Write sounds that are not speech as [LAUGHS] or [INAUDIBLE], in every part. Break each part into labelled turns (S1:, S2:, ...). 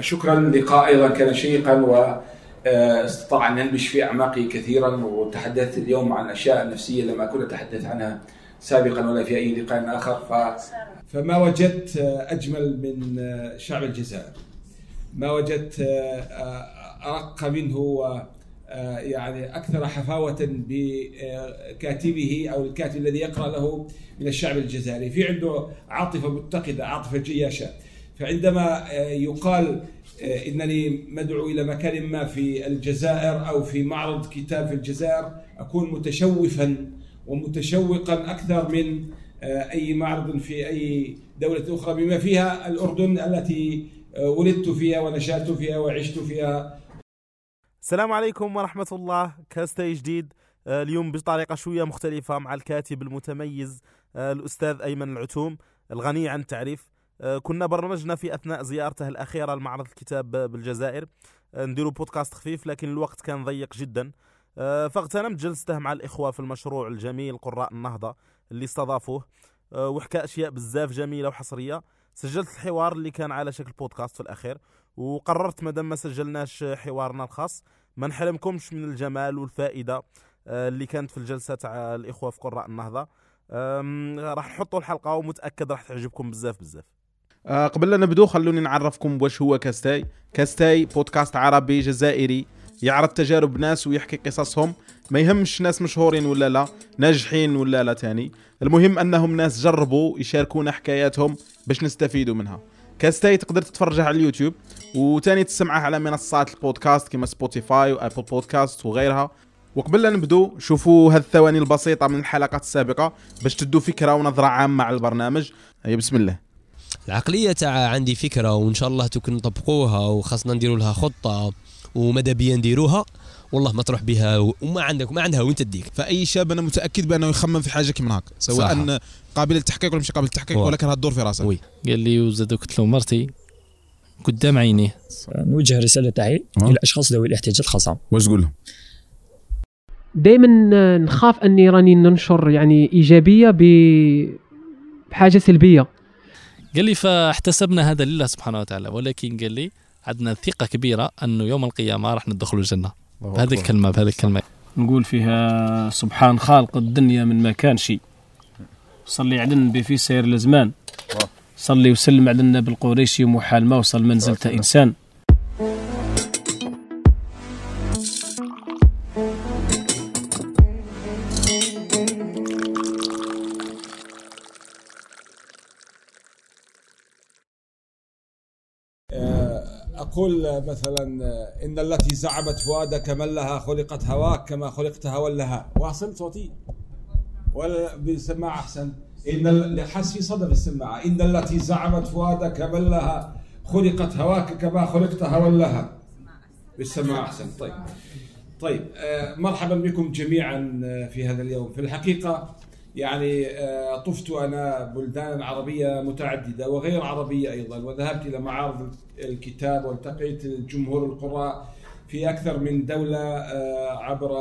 S1: شكرا اللقاء أيضا كان شيقا واستطاع أن ينبش في أعماقي كثيرا وتحدثت اليوم عن أشياء نفسية لم أكن أتحدث عنها سابقا ولا في أي لقاء آخر. ف فما وجدت أجمل من شعب الجزائر. ما وجدت أرق منه و يعني أكثر حفاوة بكاتبه أو الكاتب الذي يقرأ له من الشعب الجزائري. في عنده عاطفة متقدة عاطفة جياشة. فعندما يقال إنني مدعو إلى مكان ما في الجزائر أو في معرض كتاب في الجزائر أكون متشوفا ومتشوقا أكثر من أي معرض في أي دولة أخرى بما فيها الأردن التي ولدت فيها ونشأت فيها وعشت فيها.
S2: السلام عليكم ورحمة الله. كاستي جديد اليوم بطريقة شوية مختلفة مع الكاتب المتميز الأستاذ أيمن العتوم الغني عن التعريف. كنا برمجنا في أثناء زيارته الأخيرة لمعرض الكتاب بالجزائر. نديروا بودكاست خفيف لكن الوقت كان ضيق جدا. فاغتنمت جلسته مع الإخوة في المشروع الجميل قراء النهضة اللي استضافوه. وحكى أشياء بزاف جميلة وحصرية. سجلت الحوار اللي كان على شكل بودكاست في الأخير وقررت مادام ما سجلناش حوارنا الخاص ما نحرمكمش من الجمال والفائدة اللي كانت في الجلسة تاع الإخوة في قراء النهضة. راح نحطوا الحلقة ومتأكد راح تعجبكم بزاف بزاف.
S3: أه قبل لا نبدو خلوني نعرفكم واش هو كاستاي. كاستاي بودكاست عربي جزائري يعرض تجارب ناس ويحكي قصصهم. ما يهمش ناس مشهورين ولا لا ناجحين ولا لا تاني. المهم أنهم ناس جربوا يشاركونا حكاياتهم باش نستفيدوا منها. كاستاي تقدر تتفرجها على اليوتيوب وتاني تسمعه على منصات البودكاست كما سبوتيفاي وابل بودكاست وغيرها. وقبل لا نبدو شوفوا هذه الثواني البسيطة من الحلقات السابقة باش تدوا فكرة ونظرة عامة على البرنامج. هيا بسم الله.
S4: العقلية تاع عندي فكرة وإن شاء الله تكون نطبقوها وخاصنا نديروا لها خطة ومدى بيا نديروها والله ما تروح بها وما عندك ما عندها وين تديك.
S5: فأي شاب أنا متأكد بأنه يخمم في حاجة كيما هكا سواء. قابل للتحقيق ولا مش قابل للتحقيق ولكن هتدور في راسك.
S4: وي.
S6: قال لي وزاد قلت له مرتي قدام عينيه.
S7: نوجه رسالة تاعي إلى الاشخاص ذوي الاحتياجات الخاصة.
S5: واش تقول لهم؟
S8: دائما نخاف أني راني ننشر يعني إيجابية بحاجة سلبية.
S6: قال لي فاحتسبنا هذا لله سبحانه وتعالى ولكن قال لي عندنا ثقة كبيرة أنه يوم القيامة راح ندخل الجنة. بهذه الكلمة بهذه الكلمة.
S9: نقول فيها سبحان خالق الدنيا من ما كان شيء. صلي على النبي في سير الزمان صلي وسلم على النبي القريشي محال ما وصل منزلة إنسان.
S1: أقول مثلا إن التي زعمت فؤادك من لها خلقت هواك كما خلقت هوا لها. واصل صوتي؟ ولا بالسماعة أحسن. إن حس في صدى بالسماعة إن التي زعمت فؤادك من لها خلقت هواك كما خلقت هوا لها. بالسماعة أحسن. طيب. طيب مرحبا بكم جميعا في هذا اليوم. في الحقيقة يعني طفت أنا بلدان عربية متعددة وغير عربية أيضا وذهبت إلى معارض الكتاب والتقيت الجمهور القراء في أكثر من دولة عبر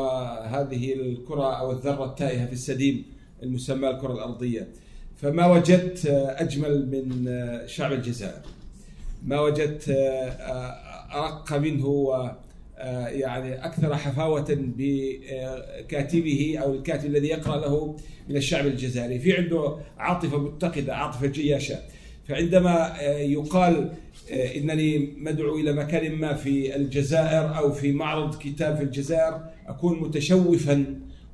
S1: هذه الكرة أو الذرة التائهة في السديم المسمى الكرة الأرضية. فما وجدت أجمل من شعب الجزائر. ما وجدت أرق منه يعني أكثر حفاوة بكاتبه أو الكاتب الذي يقرأ له من الشعب الجزائري. في عنده عاطفة متقدة عاطفة جياشة. فعندما يقال إنني مدعو إلى مكان ما في الجزائر أو في معرض كتاب في الجزائر أكون متشوفا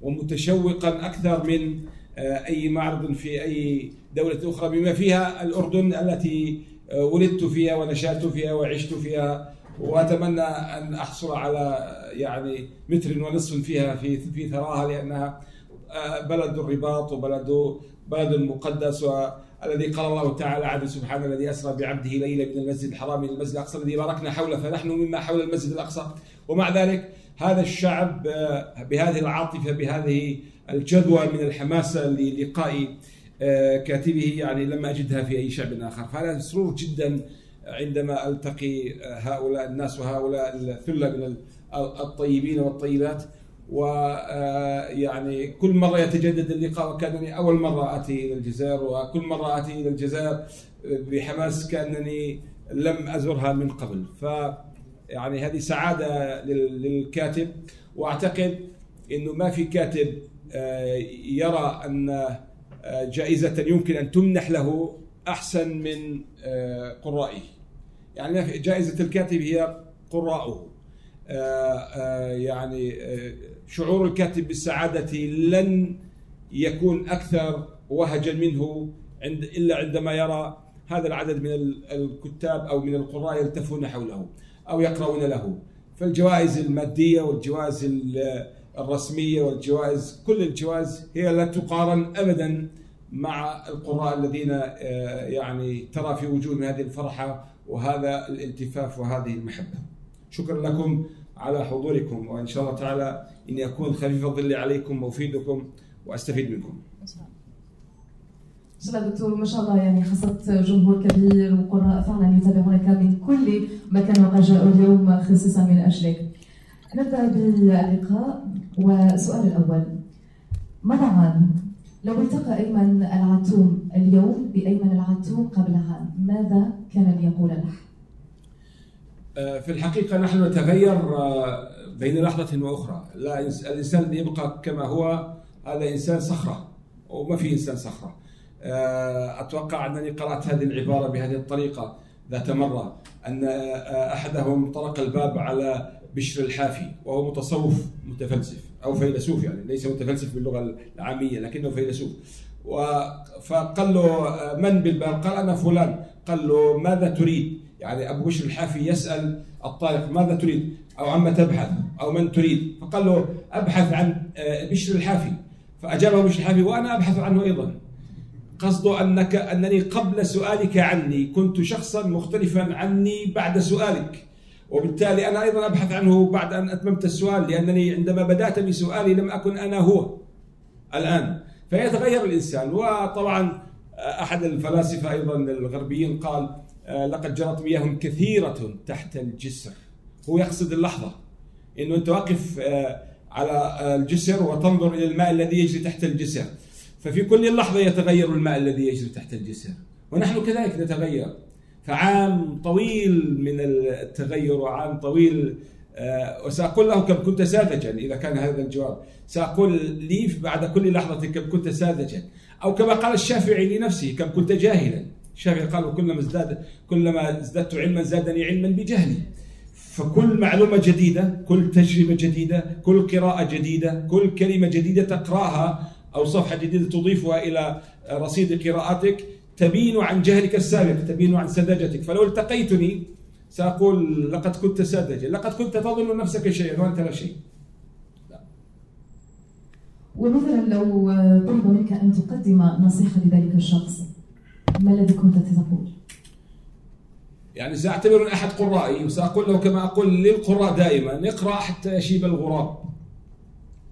S1: ومتشوقا أكثر من أي معرض في أي دولة أخرى بما فيها الأردن التي ولدت فيها ونشأت فيها وعشت فيها. وأتمنى أن أحصل على يعني متر ونصف فيها في في ثراها لأنها بلد الرباط وبلد بلد مقدس الذي قال الله تعالى عنه سبحانه الذي أسرى بعبده ليلا من المسجد الحرام إلى المسجد الأقصى الذي باركنا حوله فنحن مما حول المسجد الأقصى. ومع ذلك هذا الشعب بهذه العاطفة بهذه الجذوة من الحماسه للقاء كاتبه يعني لم أجدها في أي شعب آخر. فانا مسرور جدا عندما ألتقي هؤلاء الناس وهؤلاء الثلة من الطيبين والطيبات ويعني كل مرة يتجدد اللقاء وكأنني أول مرة آتي إلى الجزائر وكل مرة آتي إلى الجزائر بحماس كأنني لم أزرها من قبل. ف يعني هذه سعادة للكاتب. وأعتقد إنه ما في كاتب آه، يرى أن آه، جائزة يمكن أن تمنح له أحسن من آه، قرائه. يعني جائزة الكاتب هي قراءه يعني شعور الكاتب بالسعادة لن يكون أكثر وهجا منه عند إلا عندما يرى هذا العدد من الكتاب أو من القراء يلتفون حوله أو يقرؤون له. فالجوائز المادية والجوائز الرسمية والجوائز كل الجوائز هي لا تقارن ابدا مع القراء الذين آه، يعني ترى في وجوههم هذه الفرحة وهذا الالتفاف وهذه المحبة. شكرا لكم على حضوركم وإن شاء الله تعالى إني أكون خفيف الظل عليكم وأفيدكم وأستفيد منكم.
S10: شاء الله دكتور ما شاء الله يعني حصلت جمهور كبير وقراء فعلا يتابعونك من كل مكان وقد جاءوا اليوم خصيصا من أجلك. نبدأ باللقاء والسؤال الأول ماذا عام لو التقى أيمن العتوم اليوم بأيمن العتوم قبل عام ماذا كان ليقول له؟
S1: آه، في الحقيقة نحن نتغير آه، بين لحظة وأخرى، لا الإنسان يبقى كما هو هذا إنسان صخرة وما في إنسان صخرة. آه، أتوقع أنني قرأت هذه العبارة بهذه الطريقة ذات مرة أن أحدهم طرق الباب على بشر الحافي وهو متصوف متفلسف أو فيلسوف يعني ليس متفلسف باللغة العامية لكنه فيلسوف فقال له من بالباب؟ قال أنا فلان قال له ماذا تريد؟ يعني أبو بشر الحافي يسأل الطارق ماذا تريد؟ أو عما تبحث؟ أو من تريد؟ فقال له أبحث عن آه، بشر الحافي فاجابه بشر الحافي وأنا أبحث عنه أيضا قصده أنك أنني قبل سؤالك عني كنت شخصا مختلفا عني بعد سؤالك وبالتالي أنا أيضا أبحث عنه بعد أن أتممت السؤال لأنني عندما بدأت بسؤالي لم أكن أنا هو الآن. فيتغير الإنسان وطبعا أحد الفلاسفة أيضا الغربيين قال لقد جرت مياه كثيرة تحت الجسر. هو يقصد اللحظة. أنه أنت واقف على الجسر وتنظر إلى الماء الذي يجري تحت الجسر. ففي كل لحظة يتغير الماء الذي يجري تحت الجسر. ونحن كذلك نتغير. فعام طويل من التغير وعام طويل آه، وسأقول له كم كنت ساذجا إذا كان هذا الجواب. سأقول لي بعد كل لحظة كم كنت ساذجا. أو كما قال الشافعي لنفسه كم كنت جاهلا. الشافعي قال كلما ازداد كلما ازددت علما زادني علما بجهلي. فكل معلومة جديدة كل تجربة جديدة كل قراءة جديدة كل كلمة جديدة تقرأها أو صفحة جديدة تضيفها إلى رصيد قراءتك تبين عن جهلك السابق تبين عن سذاجتك. فلو التقيتني سأقول لقد كنت ساذجا لقد كنت تظن نفسك شيئا وأنت لا شيء. لا.
S10: ومثلا لو طلب منك أن تقدم نصيحة لذلك الشخص ما الذي كنت تقول؟
S1: يعني سأعتبر أحد قرائي وسأقول له كما أقول للقراء دائما اقرأ حتى يشيب الغراب.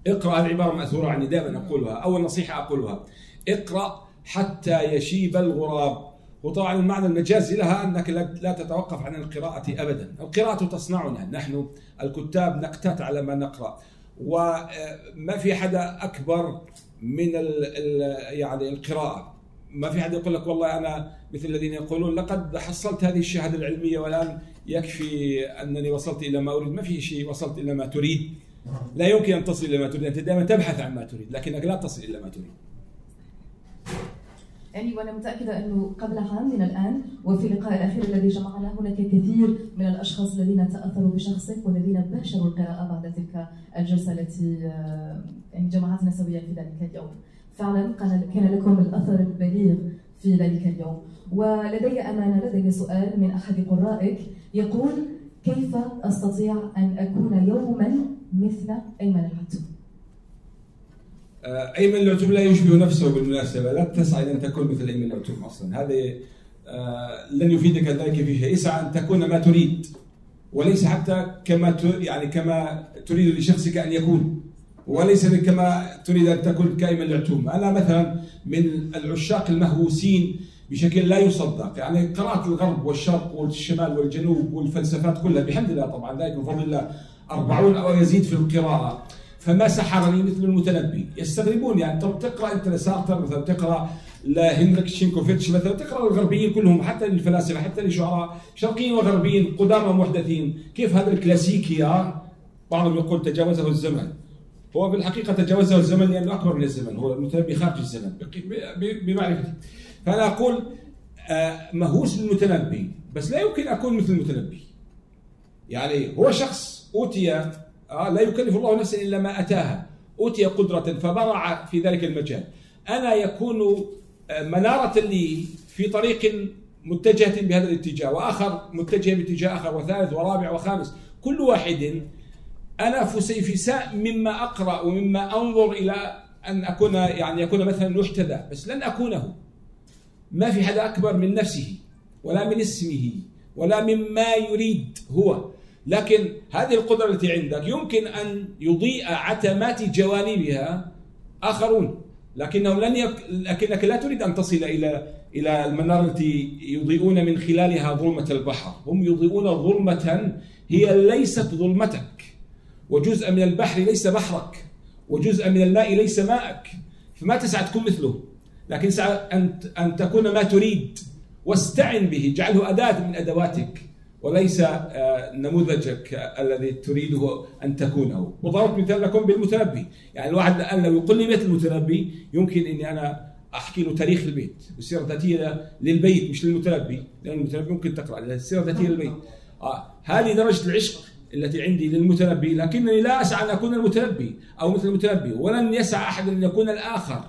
S1: اقرأ هذه عبارة مأثورة عني دائما أقولها. أول نصيحة أقولها اقرأ حتى يشيب الغراب. وطبعا المعنى المجازي لها أنك لا تتوقف عن القراءة ابدا، القراءة تصنعنا، نحن الكتاب نقتات على ما نقرأ. وما في حدا أكبر من ال يعني القراءة. ما في حد يقول لك والله أنا مثل الذين يقولون لقد حصلت هذه الشهادة العلمية والآن يكفي أنني وصلت إلى ما أريد، ما في شيء وصلت إلى ما تريد. لا يمكن أن تصل إلى ما تريد، أنت دائما تبحث عن ما تريد، لكنك لا تصل إلى ما تريد.
S10: يعني وأنا متأكدة أنه قبل عام من الآن وفي اللقاء الأخير الذي جمعنا هناك كثير من الأشخاص الذين تأثروا بشخصك والذين باشروا القراءة بعد تلك الجلسة التي آه، يعني جمعتنا سويا في ذلك اليوم. فعلا كان لكم الأثر البليغ في ذلك اليوم. ولدي أمانة لدي سؤال من أحد قرائك. يقول كيف أستطيع أن أكون يوما مثل أيمن العتوب؟
S1: أيمن العتوب لا يشبه نفسه بالمناسبة لا تسعى أن تكون مثل أيمن العتوب أصلا. هذه آه، لن يفيدك ذلك في شيء. اسعى أن تكون ما تريد وليس حتى كما يعني كما تريد لشخصك أن يكون وليس كما تريد أن تكون كأيمن العتوم أنا مثلا من العشاق المهووسين بشكل لا يصدق يعني قرات الغرب والشرق والشمال والجنوب والفلسفات كلها بحمد الله طبعا ذلك من فضل الله أربعون أو يزيد في القراءة. فما سحرني مثل المتنبي. يستغربون يعني طب تقرأ أنت لسارتر مثلا تقرأ لهنريك شينكوفيتش مثلا تقرأ الغربيين كلهم حتى الفلاسفه حتى الشعراء شرقيين وغربيين قدامى محدثين. كيف هذا الكلاسيكي بعضهم يقول تجاوزه الزمن. هو في الحقيقة تجاوزه الزمن لأنه أكبر من الزمن. هو المتنبي خارج الزمن. بمعرفتي. فأنا أقول آه، مهووس بالمتنبي بس لا يمكن أكون مثل المتنبي. يعني هو شخص أوتي آه، لا يكلف الله نفسا إلا ما أتاها. أوتي قدرة فبرع في ذلك المجال. أنا يكون آه، منارة لي في طريق متجهه بهذا الاتجاه وآخر متجه باتجاه آخر وثالث ورابع وخامس. كل واحد أنا فسيفساء مما أقرأ ومما أنظر إلى أن أكون يعني يكون مثلا يحتذى بس لن أكونه. ما في حدا أكبر من نفسه ولا من اسمه ولا مما يريد هو. لكن هذه القدرة التي عندك يمكن أن يضيء عتمات جوانبها آخرون. لكنهم لن يك... لكنك لا تريد أن تصل إلى إلى المنار التي يضيئون من خلالها ظلمة البحر. هم يضيئون ظلمة هي ليست ظلمتك وجزء من البحر ليس بحرك وجزء من الماء ليس ماءك. فما تسعى تكون مثله؟ لكن سعى أن أن تكون ما تريد واستعن به اجعله أداة من أدواتك. وليس آه، نموذجك الذي تريده أن تكونه. وضربت مثال لكم بالمتنبي. يعني الواحد الآن لو يقول لي بيت المتنبي؟ يمكن أني أنا أحكي له تاريخ البيت. والسيرة الذاتية للبيت مش للمتنبي. لأن المتنبي ممكن تقرأ. السيرة الذاتية للبيت. آه هذه درجة العشق التي عندي للمتنبي. لكنني لا أسعى أن أكون المتنبي أو مثل المتنبي. ولن يسعى أحد أن يكون الآخر.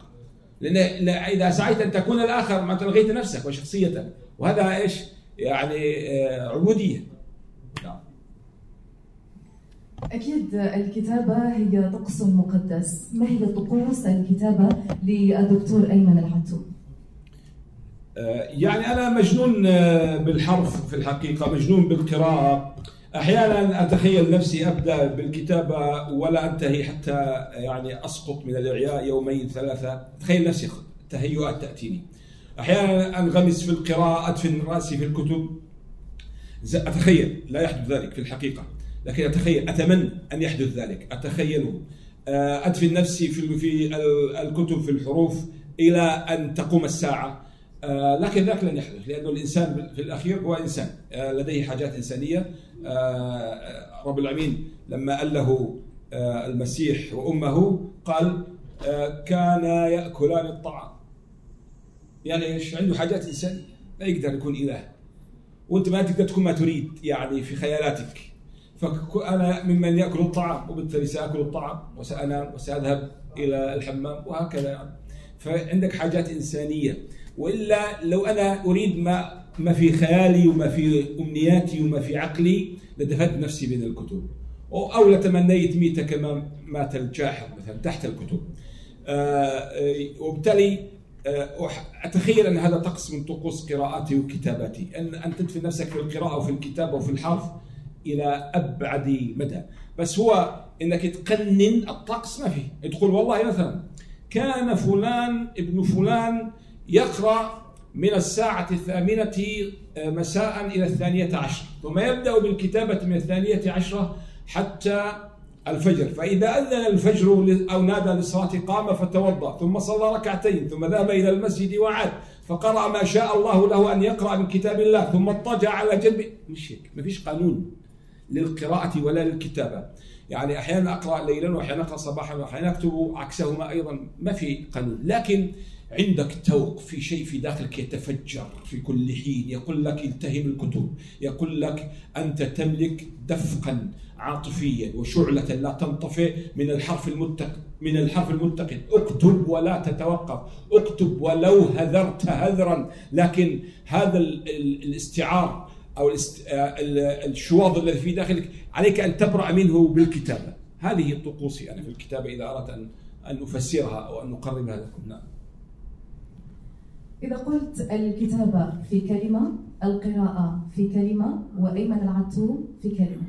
S1: لأن إذا سعيت أن تكون الآخر ما تلغيت نفسك وشخصيتك. وهذا إيش؟ يعني آه، عبودية. نعم.
S10: أكيد الكتابة هي طقس مقدس. ما هي طقوس الكتابة للدكتور أيمن الحتو
S1: آه، يعني أنا مجنون آه، بالحرف في الحقيقة مجنون بالقراءة. أحيانا أتخيل نفسي أبدأ بالكتابة ولا أنتهي حتى يعني أسقط من الإعياء يومين ثلاثة. اتخيل نفسي تهيؤات تأتيني. أحيانا أنغمس في القراءة ادفن راسي في الكتب. أتخيل لا يحدث ذلك في الحقيقة. لكن أتخيل أتمنى أن يحدث ذلك. اتخيله آه، ادفن نفسي في في الكتب في الحروف إلى أن تقوم الساعة. آه، لكن ذاك لن يحدث لأنه الإنسان في الأخير هو إنسان. آه، لديه حاجات إنسانية. آه، رب العالمين لما قال له المسيح وأمه قال كانا يأكلان الطعام. يعني إيش؟ عنده حاجات انسانيه لا يقدر يكون إله. وأنت ما تقدر تكون ما تريد يعني في خيالاتك. فانا ممن يأكل الطعام وبالتالي سأكل الطعام وسأنام وسأذهب إلى الحمام وهكذا. يعني فعندك حاجات إنسانية. وإلا لو أنا أريد ما ما في خيالي وما في أمنياتي وما في عقلي لدفنت نفسي بين الكتب. أو لتمنيت ميته كما مات الجاحظ مثلا تحت الكتب. آه، وبالتالي آه، أتخيل أن هذا طقس من طقوس قراءاتي وكتاباتي أن أن تدفن نفسك في القراءة وفي الكتابه وفي الحرف إلى أبعد مدى. بس هو إنك تقنن الطقس ما فيه. تقول والله مثلا كان فلان ابن فلان يقرأ من الساعة الثامنة آه، مساء إلى الثانية عشر ثم يبدأ بالكتابة من الثانية عشرة حتى الفجر. فإذا أذن الفجر أو نادى للصلاة قام فتوضأ ثم صلى ركعتين ثم ذهب إلى المسجد وعاد فقرأ ما شاء الله له أن يقرأ من كتاب الله ثم اضطجع على جنبه مش هيك ما فيش قانون للقراءة ولا للكتابة. يعني أحيانا أقرأ ليلا وأحيانا أقرأ صباحا وأحيانا أكتب عكسهما أيضا. ما في قانون. لكن عندك توق في شيء في داخلك يتفجر في كل حين. يقول لك التهم الكتب. يقول لك أنت تملك دفقا عاطفيا وشعلة لا تنطفئ من الحرف المتقد من الحرف المتقد اكتب ولا تتوقف. اكتب ولو هذرت هذرا. لكن هذا الاستعار أو الشواظ الذي في داخلك عليك أن تبرا منه بالكتابة. هذه طقوسي أنا في الكتابة إذا أردت أن أن أفسرها أو أن أقربها لكم. نعم.
S10: إذا قلت الكتابة في كلمة القراءة في كلمة وأيمن العتو في كلمة.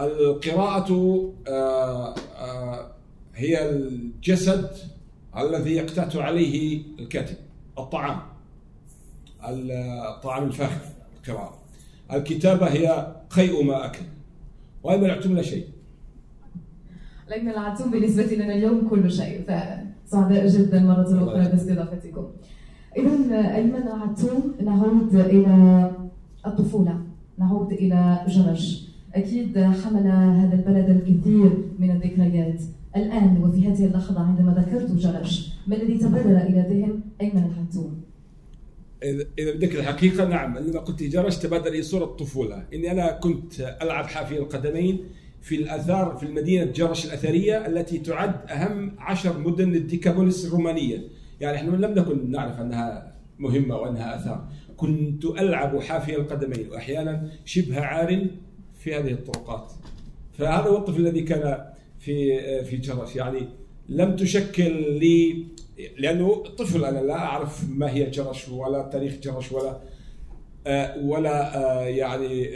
S1: القراءة آه، آه، هي الجسد الذي يقتات عليه الكاتب الطعام الطعام الفاخر القراءة. الكتابة هي قيء ما أكل وأيمن العتو لا شيء.
S10: لأن العتوم بالنسبة لنا اليوم كل شيء فعلا. سعداء جدا مرة أخرى باستضافتكم. إذا أيمن عتوم نعود إلى الطفولة. نعود إلى جرش أكيد حمل هذا البلد الكثير من الذكريات. الآن وفي هذه اللحظة عندما ذكرت جرش ما الذي تبادر إلى ذهن أيمن الحتوم؟
S1: إذا بدك الحقيقة نعم. عندما قلت جرش تبادر لي صورة الطفولة. إني أنا كنت ألعب حافي القدمين. في الآثار في المدينة جرش الأثرية التي تعد أهم عشر مدن الديكابوليس الرومانية. يعني إحنا لم نكن نعرف أنها مهمة وأنها آثار. كنت ألعب حافي القدمين وأحيانا شبه عار في هذه الطرقات. فهذا الطفل الذي كان في في جرش. يعني لم تشكل لي لأنه طفل أنا لا أعرف ما هي جرش ولا تاريخ جرش ولا ولا آه، يعني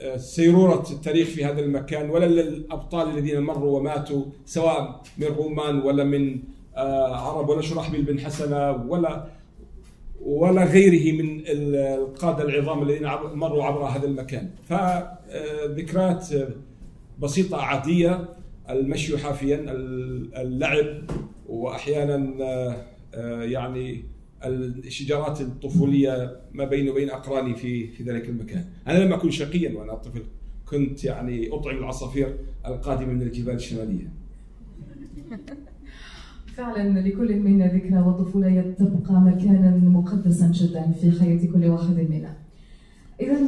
S1: آه، سيرورة التاريخ في هذا المكان ولا الابطال الذين مروا وماتوا سواء من رومان ولا من عرب ولا شرحبيل بن حسنة ولا ولا غيره من القادة العظام الذين مروا عبر هذا المكان. فذكريات بسيطة عادية المشي حافيا اللعب واحيانا يعني الشجارات الطفولية ما بيني وبين أقراني في في ذلك المكان، أنا لم أكن شقيا وأنا طفل كنت يعني أطعم العصافير القادمة من الجبال الشمالية. [LAUGHS]
S10: فعلا لكل منا ذكرى وطفولة تبقى مكانا مقدسا جدا في حياة كل واحد منا. إذا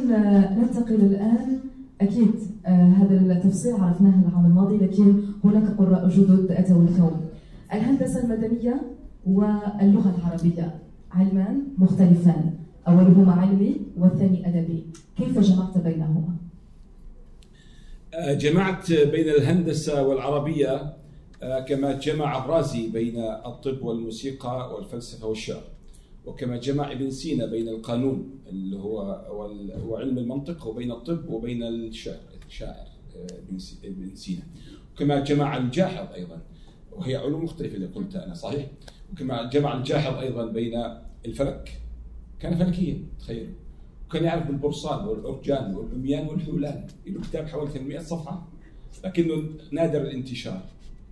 S10: ننتقل الآن أكيد آه هذا التفصيل عرفناه العام الماضي لكن هناك قراء جدد أتوا اليوم. الهندسة المدنية واللغة العربية علمان مختلفان أولهما علمي والثاني أدبي. كيف جمعت بينهما؟
S1: آه، جمعت بين الهندسة والعربية آه، كما جمع الرازي بين الطب والموسيقى والفلسفة والشعر وكما جمع ابن سينا بين القانون اللي هو هو علم المنطق وبين الطب وبين الشعر الشاعر آه، ابن سينا. وكما جمع الجاحظ أيضا وهي علوم مختلفة اللي قلتها أنا صحيح؟ وكما جمع الجاحظ أيضا بين الفلك كان فلكيا تخيل. وكان يعرف بالبرصان والأرجان والعميان والحولان له كتاب حوالي 800 صفحة. لكنه نادر الانتشار.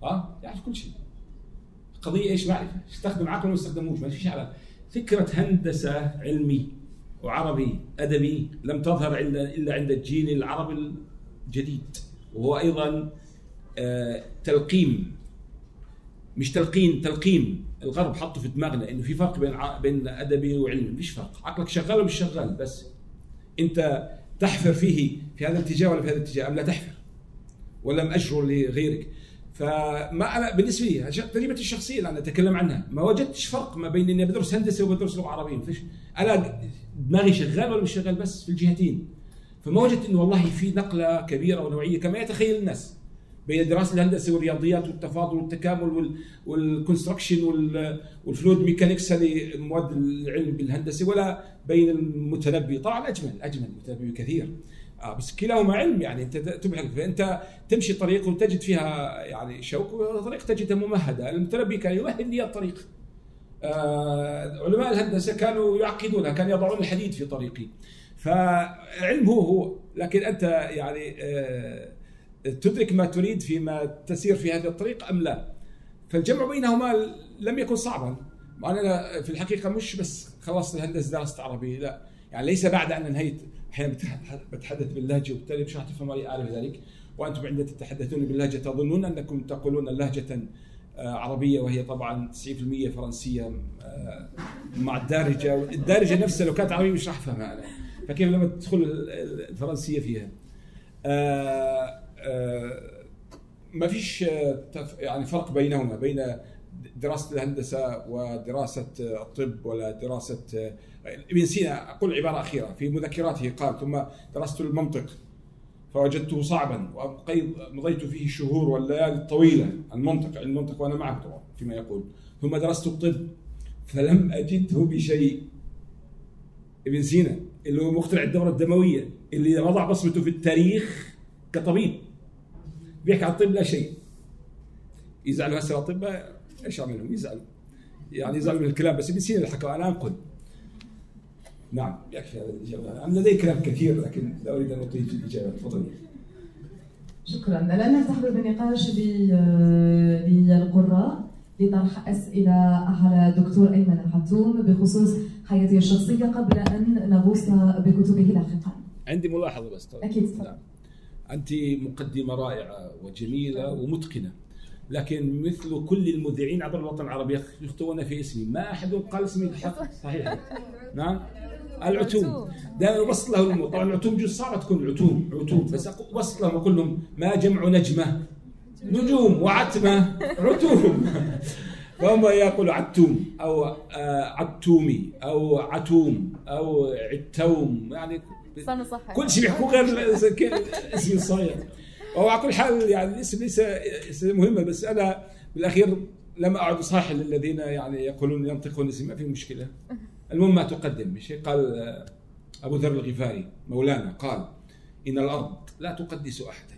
S1: ها؟ يعرف كل شيء. قضية إيش؟ معرفة. استخدم عقله ما استخدموش. ما فيش على فكرة هندسة علمي وعربي أدبي لم تظهر الا عند الجيل العربي الجديد. وهو أيضا آه، تلقيم. مش تلقين تلقين الغرب حطه في دماغنا انه في فرق بين بين أدبي وعلمي. مفيش فرق. عقلك شغال ومش شغال بس أنت تحفر فيه في هذا الاتجاه ولا في هذا الاتجاه؟ أم لا تحفر؟ ولم اجره لغيرك. فما أنا بالنسبة لي تجربتي الشخصية اللي أنا أتكلم عنها ما وجدتش فرق ما بين إني بدرس هندسة وبدرس لغة عربية. فيش أنا دماغي شغال ولا مش شغال بس في الجهتين. فما وجدت إنه والله في نقلة كبيرة ونوعية كما يتخيل الناس. بين دراسه الهندسة والرياضيات والتفاضل والتكامل وال construction وال fluid mechanics هذه مواد العلم بالهندسة ولا بين المتنبي. طبعا أجمل أجمل المتنبي بكثير آه بس كلاهما علم يعني أنت تبحث فانت تمشي طريق وتجد فيها يعني شوك وطريق تجدها ممهدة. المتنبي كان يمهد لي الطريق. آه علماء الهندسة كانوا يعقدونها كانوا يضعون الحديد في طريقي. فعلم هو هو لكن أنت يعني آه تدرك ما تريد فيما تسير في هذا الطريق أم لا. فالجمع بينهما لم يكن صعبا. أنا في الحقيقة مش بس خلصت الهندسه درست عربي لا. يعني ليس بعد أن انهيت. أحيانا بتحدث باللهجة وبالتالي مش تفهم علي أعرف ذلك. وأنتم عندما تتحدثون باللهجة تظنون أنكم تقولون لهجه آه، عربية وهي طبعا 90% فرنسية آه، مع الدارجة. الدارجه نفسها لو كانت عربية مش راح أفهمها أنا. فكيف لما تدخل الفرنسية فيها؟ آه، ما فيش يعني فرق بينهما بين دراسة الهندسة ودراسة الطب ولا دراسه ابن سينا أقول عبارة أخيرة في مذكراته قال ثم درست المنطق فوجدته صعبا ومضيت فيه الشهور والليالي الطويلة المنطق المنطق وأنا معه طبعا فيما يقول. ثم درست الطب فلم أجده بشيء. ابن سينا اللي هو مخترع الدورة الدموية اللي وضع بصمته في التاريخ كطبيب. بيحكي عن الطب لا شيء. يزعلوا هسه الأطباء إيش اعمل يزعلوا. يعني يزعلوا من الكلام بس اللي حكى أنا أنقل. نعم يكفي هذا الإجابة. أنا لدي كلام كثير لكن لا أريد أن أطيل في الإجابة. تفضلي.
S10: شكرا. الان نفتح باب النقاش للقراء لطرح أسئلة على دكتور أيمن الحتوم بخصوص حياته الشخصية قبل أن نغوص بكتبه لاحقا.
S1: عندي ملاحظة بس طبعا.
S10: أكيد تفضل.
S1: نعم. أنت مقدمة رائعة وجميلة ومتقنة. لكن مثل كل المذيعين عبر الوطن العربي يخطئون في اسمي. ما أحد قال اسمي بالحق صحيح. [LAUGHS] نعم؟ العتوم. دائما وصل له الأمور طبعا العتوم جزء صعبه تكون عتوم. عتوم. بس وصل لهم أقول لهم ما جمع نجمة. نجوم وعتمة. عتوم. [LAUGHS] فهم يقولوا عتوم أو آه، عتومي أو عتوم أو عتوم. يعني
S11: صح
S1: كل شيء بيحكوا غير الاسم الصحيح وهو على كل حال يعني الاسم ليس ليس مهمة بس أنا بالأخير لم أعد اصحح للذين يعني يقولون ينطقون اسم ما في مشكلة. المهم ما تقدم مش قال آه، أبو ذر الغفاري مولانا قال إن الأرض لا تقدس أحدا.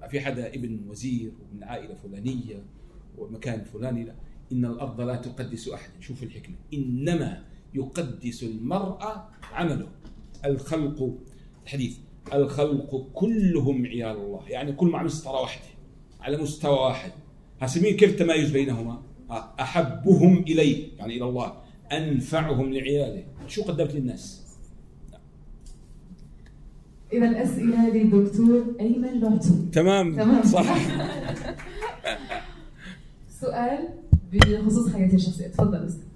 S1: ما في حدا ابن وزير ومن عائلة فلانية ومكان فلاني لا. إن الأرض لا تقدس أحدا. شوف الحكمة. إنما يقدس المرء عمله. الخلق الحديث الخلق كلهم عيال الله. يعني كل مع مسطره واحدة على مستوى واحد. هسمين كيف التمايز بينهما؟ أحبهم إليه يعني إلى الله. أنفعهم لعياله. شو قدمت للناس؟
S10: إذا أسئلة للدكتور أيمن العتوم
S1: تمام,
S10: تمام.
S1: صح. [LAUGHS]
S10: سؤال بخصوص حياتي الشخصية. تفضل أستاذ.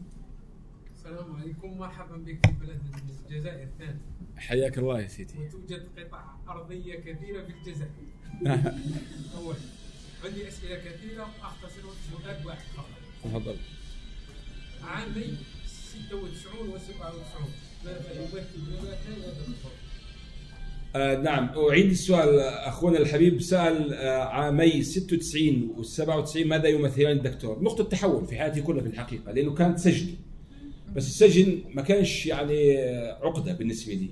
S12: السلام عليكم. مرحبا بك في بلد الجزائر الثاني
S1: حياك الله يا سيدي.
S12: وتوجد قطع أرضية كثيرة في الجزائر [LAUGHS] عندي أسئلة كثيرة أختصر سؤال واحد فقط.
S1: تفضل.
S12: عامي 96 و 97 ماذا يمثل هذا؟
S1: آه نعم. أعيد السؤال أخونا الحبيب سأل آه عامي 96 و 97 ماذا يمثلان الدكتور؟ نقطة تحول في حياتي كلها في الحقيقة لأنه كانت سجن. بس السجن ما كانش يعني عقدة بالنسبة لي.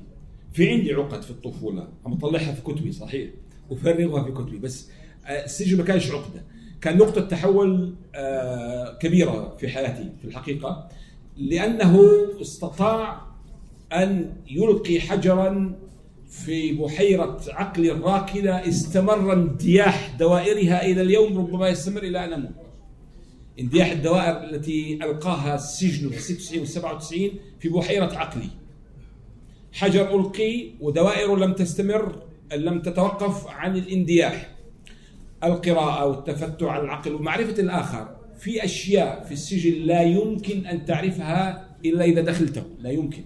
S1: في عندي عقد في الطفولة. عم أطلعها في كتبي صحيح. أفرغها في كتبي. بس آه السجن ما كانش عقدة. كان نقطة تحول آه كبيرة في حياتي في الحقيقة لأنه استطاع أن يلقي حجرا في بحيرة عقل الراكدة استمر اندياح دوائرها إلى اليوم ربما يستمر إلى أن أموت. اندياح الدوائر التي ألقاها السجن في 96 و 97 في بحيرة عقلي. حجر ألقي ودوائر لم تستمر لم تتوقف عن الاندياح. القراءة والتفتع على العقل ومعرفة الآخر. في أشياء في السجن لا يمكن أن تعرفها إلا إذا دخلته. لا يمكن.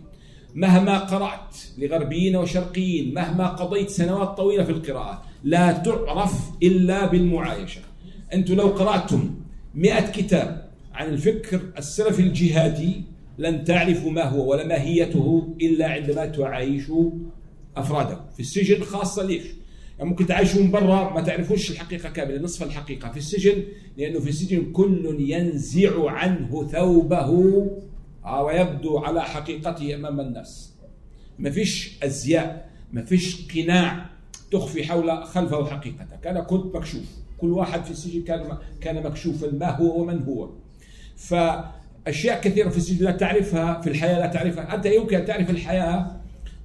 S1: مهما قرأت لغربيين وشرقيين مهما قضيت سنوات طويلة في القراءة لا تعرف إلا بالمعايشة. أنتم لو قرأتم مئة كتاب عن الفكر السلفي الجهادي لن تعرفوا ما هو ولا ماهيته إلا عندما تعايشوا أفراده. في السجن خاصة ليش؟ يعني ممكن تعيشوا من برا ما تعرفوش الحقيقة كاملة نصف الحقيقة. في السجن لأنه في السجن كل ينزع عنه ثوبه ويبدو على حقيقته أمام الناس. ما فيش أزياء ما فيش قناع تخفي حول خلفه حقيقتك أنا كنت مكشوف. كل واحد في السجن كان كان مكشوفا ما هو ومن هو. فاشياء كثيرة في السجن لا تعرفها في الحياة لا تعرفها. أنت يمكن أن تعرف الحياة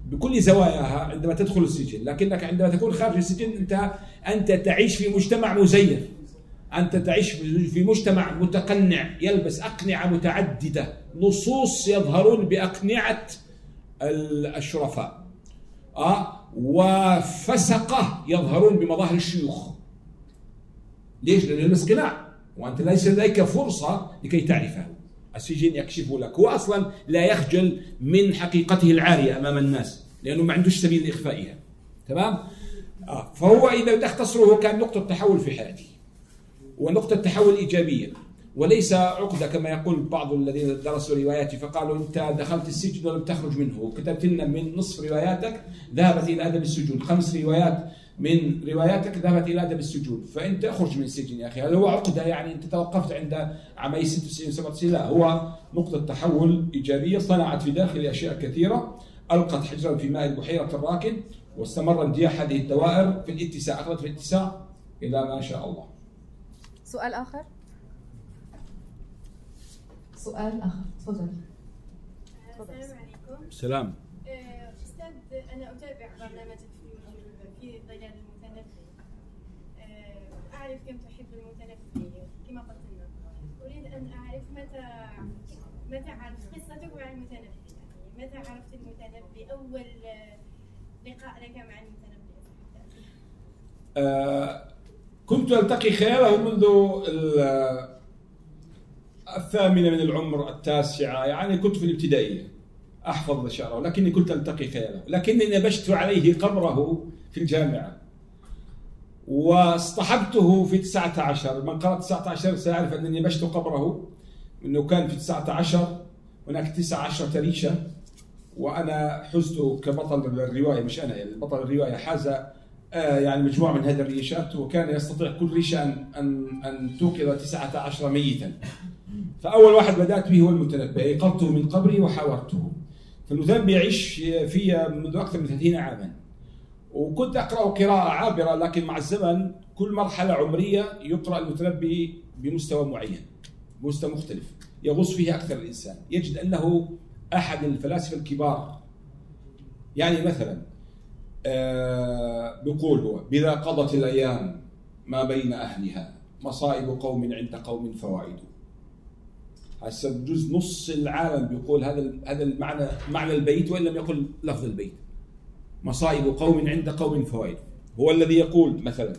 S1: بكل زواياها عندما تدخل السجن لكنك عندما تكون خارج السجن أنت أنت تعيش في مجتمع مزيف أنت تعيش في مجتمع متقنع يلبس أقنعة متعددة. لصوص يظهرون بأقنعة الشرفاء أه؟ وفسقة يظهرون بمظاهر الشيوخ. ليش؟ لأنه يلبس قناع وأنت ليس لديك فرصة لكي تعرفه السجن يكشف لك هو أصلا لا يخجل من حقيقته العارية أمام الناس لأنه ما عندوش سبيل لإخفائها تمام؟ آه. فهو إذا تختصره كان نقطة تحول في حياتي ونقطة تحول إيجابية وليس عقدة كما يقول بعض الذين درسوا رواياتي فقالوا أنت دخلت السجن ولم تخرج منه وكتبت لنا من نصف رواياتك ذهبت إلى أدب السجون خمس روايات من رواياتك ذهبت إلى أدب السجون. فأنت اخرج من السجن يا أخي هل هو عقدة يعني أنت توقفت عند عامي 96 97 لا هو نقطة تحول إيجابية صنعت في داخل أشياء كثيرة. ألقت حجرا في ماء البحيرة الراكد واستمر اندياح هذه الدوائر في الاتساع أخذت في الاتساع إلى ما شاء الله.
S11: سؤال آخر؟
S10: سؤال آخر تفضل.
S13: السلام عليكم.
S1: سلام
S13: أستاذ أنا أتابع برنامجك في ظلال المتنبي أعرف كم تحب المتنبي كما قلت لنا. أريد أن أعرف متى متى عرفت قصتك مع المتنبي يعني متى عرفت المتنبي أول آه، لقاء لك مع المتنبي
S1: آه، كنت ألتقي خياله منذ ال- الثامنة من العمر التاسعة. يعني كنت في الابتدائية. أحفظ شعره لكني كنت ألتقي خياله لكني نبشت عليه قبره. في الجامعة. واصطحبته في 19 من قرأ 19 سيعرف أنني نبشت قبره أنه كان في 19 هناك 19 ريشة وأنا حزت كبطل الرواية مش أنا يعني بطل الرواية حاز آه، يعني مجموعة من هذه الريشات وكان يستطيع كل ريشة أن أن أن توقظ 19 ميتا. فأول واحد بدأت به هو المتنبي أيقظته من قبري وحاورته. فالمتنبي يعيش في منذ أكثر من 30 عاما. وكنت أقرأ قراءة عابرة لكن مع الزمن كل مرحلة عمرية يقرأ المتنبي بمستوى معين بمستوى مختلف يغوص فيه أكثر الإنسان. يجد أنه أحد الفلاسفة الكبار. يعني مثلا آه بيقول هو بذا قضت الأيام ما بين أهلها مصائب قوم عند قوم فوائد هسه بجوز نص العالم بيقول هذا هذا المعنى معنى البيت وإن لم يقل لفظ البيت. مصائب قوم عند قوم فوائد. هو الذي يقول مثلا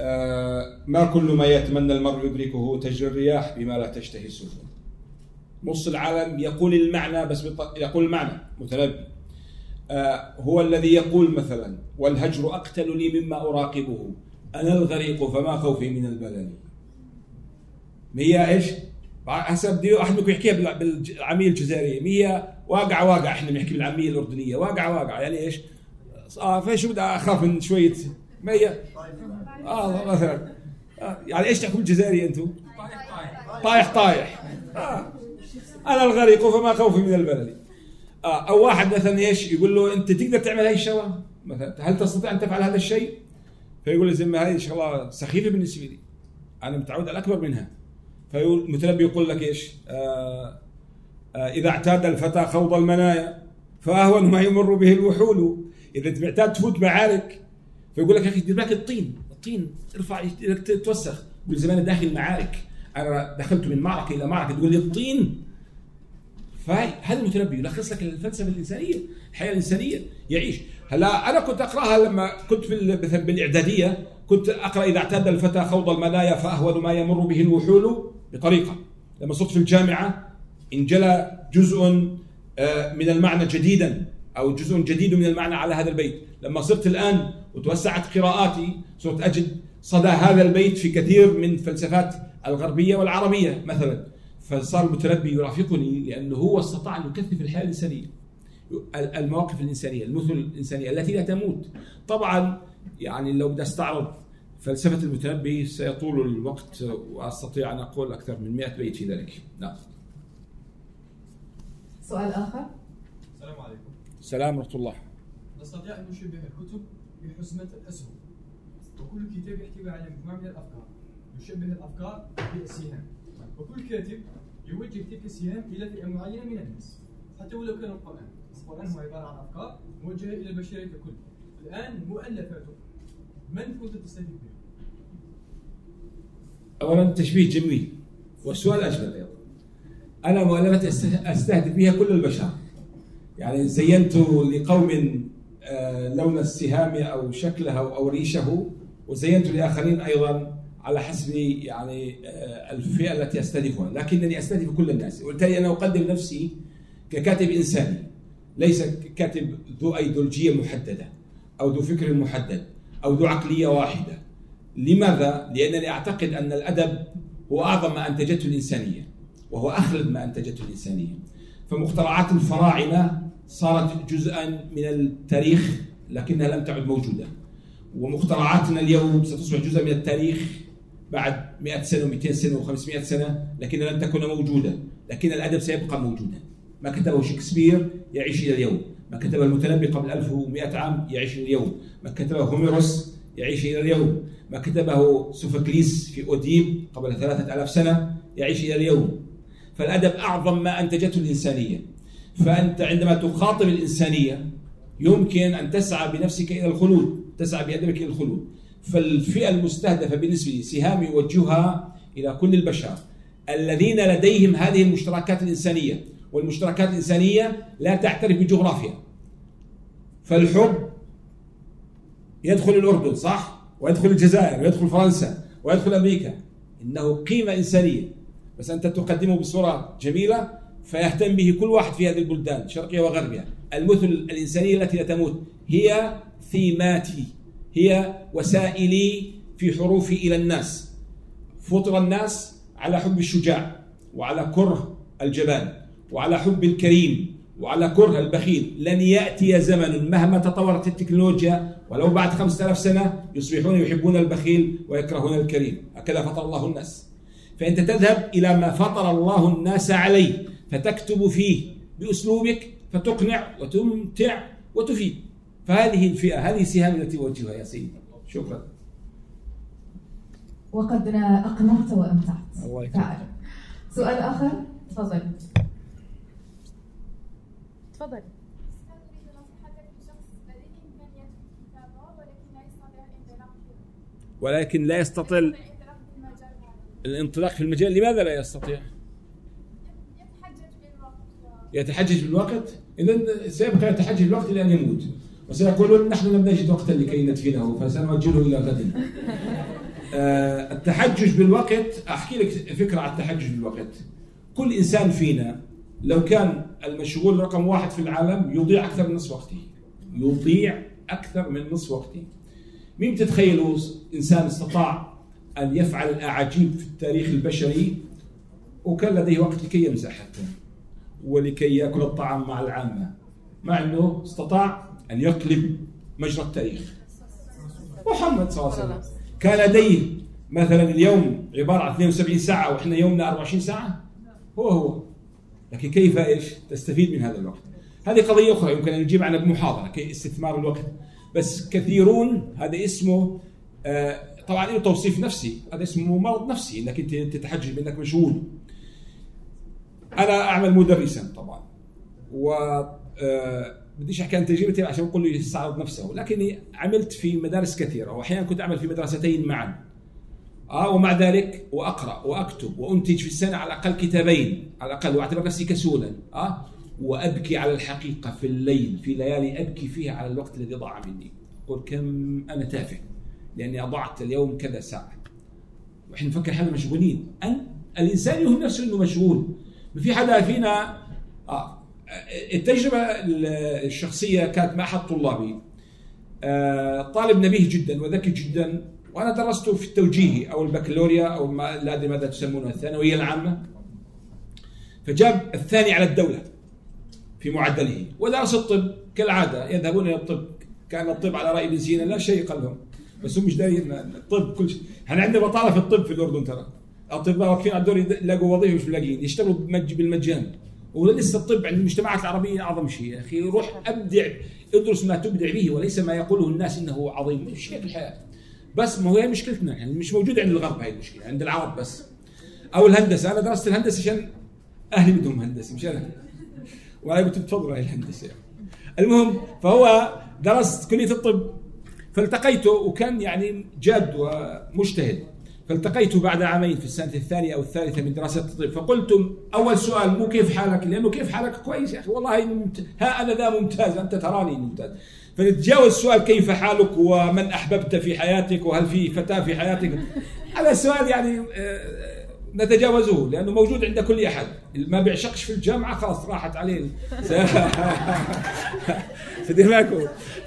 S1: آه ما كل ما يتمنى المرء يدركه تجري الرياح بما لا تشتهي السفن. نص العالم يقول المعنى بس يقول المعنى متنبي. آه هو الذي يقول مثلا والهجر أقتل لي مما أراقبه أنا الغريق فما خوفي من البلل هي إيش؟ هسه بدي واحد منكم يحكيها بال- بالعاميه الجزائرية. هي واقع واقع. إحنا بنحكي بالعاميه الأردنية. واقع واقع. يعني إيش؟ آه فشو بدي أخاف من شوية. هي آه مثلا. آه يعني إيش تحكوا بالجزائرية أنتم؟ طايح طايح. آه. أنا الغريق فما خوفي من البلد. آه أو واحد مثلا إيش؟ يقول له أنت تقدر تعمل هاي الشغلة؟ مثلا هل تستطيع أن تفعل هذا الشيء؟ فيقول له زي ما هذه شغله سخيفة بالنسبة لي. أنا متعود على الاكبر منها. فيقول المتنبي يقول لك إيش؟ آه آه إذا اعتاد الفتى خوض المنايا فأهون ما يمر به الوحول. إذا انت معتاد تفوت معارك فيقول لك يا أخي دير بالك الطين. الطين ارفع تتوسخ يقول زمان داخل معارك. أنا دخلت من معركة إلى معركة. تقول لي الطين. فهذا المتنبي يلخص لك الفلسفة الإنسانية الحياة الإنسانية. يعيش. هلا أنا كنت أقرأها لما كنت في مثلا بالإعدادية. كنت أقرأ إذا اعتاد الفتى خوض المنايا فأهون ما يمر به الوحول. بطريقة. لما صرت في الجامعة انجلى جزء آه، من المعنى جديدا أو جزء جديد من المعنى على هذا البيت. لما صرت الآن وتوسعت قراءاتي صرت أجد صدى هذا البيت في كثير من فلسفات الغربية والعربية مثلا. فصار المتنبي يرافقني لأنه هو استطاع أن يكثف الحياة الإنسانية المواقف الإنسانية المثل الإنسانية التي لا تموت. طبعا يعني لو بدي أستعرض فلسفة المتنبي سيطول الوقت وأستطيع أن أقول أكثر من 100 بيت في ذلك. نعم.
S10: سؤال آخر.
S14: السلام عليكم.
S1: السلام ورحمة الله.
S14: نستطيع أن نشبه الكتب بحزمة الأسهم. وكل كتاب يحتوي على مجموعة من الأفكار. يشبه الأفكار بالسهام وكل كاتب يوجه تلك السهام إلى فئة معينة من الناس. حتى ولو كان القرآن. القرآن هو عبارة عن أفكار موجهة إلى البشرية ككل الآن مؤلفاته من كنت تستفيد بها؟
S1: اولا تشبيه جميل والسؤال أجمل أيضا. أنا مؤلفات أست- أستهدف بها كل البشر. يعني زينت لقوم آه، لون السهام أو شكله أو ريشه وزينت لآخرين أيضا على حسب يعني آه، الفئة التي أستهدفها. لكنني أستهدف كل الناس. وبالتالي أنا أقدم نفسي ككاتب إنساني ليس كاتب ذو أيديولوجية محددة أو ذو فكر محدد أو ذو عقلية واحدة. لماذا؟ لأنني أعتقد أن الأدب هو أعظم ما أنتجته الإنسانية وهو أخلد ما أنتجته الإنسانية. فمخترعات الفراعنة صارت جزءا من التاريخ لكنها لم تعد موجودة. ومخترعاتنا اليوم ستصبح جزءا من التاريخ بعد 100 سنة و200 سنة و500 سنة لكنها لن تكون موجودة. لكن الأدب سيبقى موجودا. ما كتبه شكسبير يعيش إلى اليوم. ما كتبه المتنبي قبل 1100 عام يعيش إلى اليوم. ما كتبه هوميروس يعيش إلى اليوم. ما كتبه سوفوكليس في أوديب قبل ثلاثة ألاف سنة يعيش إلى اليوم. فالأدب أعظم ما أنتجته الإنسانية. فأنت عندما تخاطب الإنسانية يمكن أن تسعى بنفسك إلى الخلود تسعى بأدبك إلى الخلود. فالفئة المستهدفة بالنسبة لي سهام يوجهها إلى كل البشر. الذين لديهم هذه المشتركات الإنسانية والمشتركات الإنسانية لا تعترف بجغرافيا. فالحب يدخل الأردن صح؟ ويدخل الجزائر ويدخل فرنسا ويدخل أمريكا. إنه قيمة إنسانية. بس أنت تقدمه بصورة جميلة فيهتم به كل واحد في هذه البلدان شرقية وغربية. المثل الإنسانية التي لا تموت هي ثيماتي هي وسائلي في حروفي إلى الناس. فطر الناس على حب الشجاع وعلى كره الجبان وعلى حب الكريم. وعلى كره البخيل لن يأتي زمن مهما تطورت التكنولوجيا ولو بعد خمسة آلاف سنة يصبحون يحبون البخيل ويكرهون الكريم. هكذا فطر الله الناس. فأنت تذهب إلى ما فطر الله الناس عليه فتكتب فيه بأسلوبك فتقنع وتمتع وتفيد. فهذه الفئة هذه السهام التي أوجهها يا سيدي. شكرا.
S10: وقد أقنعت وأمتعت.
S1: الله
S10: فعلا سؤال آخر. تفضل.
S11: تفضل
S1: ولكن لا يستطيع الانطلاق في المجال. لماذا لا يستطيع؟ يتحجج بالوقت؟ اذا سيبقى يتحجج بالوقت إلى ان يموت. وسيقولون نحن لم نجد وقتا لكي ندفنه فسنؤجله إلى غد. آه، التحجج بالوقت أحكي لك فكرة عن التحجج بالوقت. كل إنسان فينا لو كان المشغول رقم واحد في العالم يضيع أكثر من نصف وقته. يضيع أكثر من نصف وقته. مين تتخيلوا إنسان استطاع أن يفعل الأعاجيب في التاريخ البشري؟ وكان لديه وقت لكي يمزح حتى ولكي يأكل الطعام مع العامة مع إنه استطاع أن يقلب مجرى التاريخ. محمد صلى الله عليه وسلم. كان لديه مثلا اليوم عبارة عن 72 ساعة وإحنا يومنا 24 ساعة. هو هو. لكن كيف إيش؟ تستفيد من هذا الوقت. هذه قضية أخرى يمكن أن نجيب عنها بمحاضره كي استثمار الوقت. بس كثيرون هذا اسمه آه طبعا له توصيف نفسي. هذا اسمه مرض نفسي إنك أنت تتحجج بأنك مشغول. أنا أعمل مدرسا طبعا. و آه بديش أحكي عن تجربتي عشان أقول له يستعرض نفسه. لكني عملت في مدارس كثيرة واحيانا كنت أعمل في مدرستين معا. آه ومع ذلك وأقرأ وأكتب وأنتج في السنة على الأقل كتابين على الأقل واعتبر نفسي كسولا آه وأبكي على الحقيقة في الليل في ليالي أبكي فيها على الوقت الذي ضاع مني. أقول كم أنا تافه لأني أضعت اليوم كذا ساعة. وإحنا نفكر حالنا مشغولين. أن الإنسان يهم نفسه إنه مشغول. ما في حدا فينا آه التجربة الشخصية كانت مع أحد طلابي. آه طالب نبيه جدا وذكي جدا. وأنا درست في التوجيهي أو البكالوريا أو ما لا أدري ماذا تسمونها الثانوية العامة. فجاب الثاني على الدولة في معدله. ودرس الطب كالعادة يذهبون إلى الطب. كان الطب على رأي ابن سينا لا شيء قلهم بس هم مش دايرين الطب كل شيء. إحنا عندنا بطالة في الطب في الأردن ترى. الأطباء واقفين على الدور يلاقوا وظيفة مش ملاقيين يشتغلوا بالمجان. ولسه الطب عند المجتمعات العربية أعظم شيء يا أخي. روح أبدع ادرس ما تبدع به وليس ما يقوله الناس إنه عظيم. مش هيك الحياة. بس ما هي مشكلتنا يعني مش موجوده عند الغرب هاي المشكلة عند العرب بس. أو الهندسة أنا درست الهندسة عشان أهلي بدهم هندسة مش أنا. وأنا قلت تفضلوا هاي الهندسة. يعني. المهم فهو درس كلية الطب فالتقيته وكان يعني جاد ومجتهد. فالتقيته بعد عامين في السنة الثانية أو الثالثة من دراسة الطب. فقلت أول سؤال مو كيف حالك؟ لأنه كيف حالك؟ كويس يا أخي والله. ها أنا ذا ممتاز أنت تراني ممتاز. فنتجاوز سؤال كيف حالك ومن أحببت في حياتك وهل في فتاة في حياتك؟ هذا السؤال يعني نتجاوزه لأنه موجود عند كل أحد. ما بيعشقش في الجامعة خلاص راحت عليه. [LAUGHS] فدير بالكم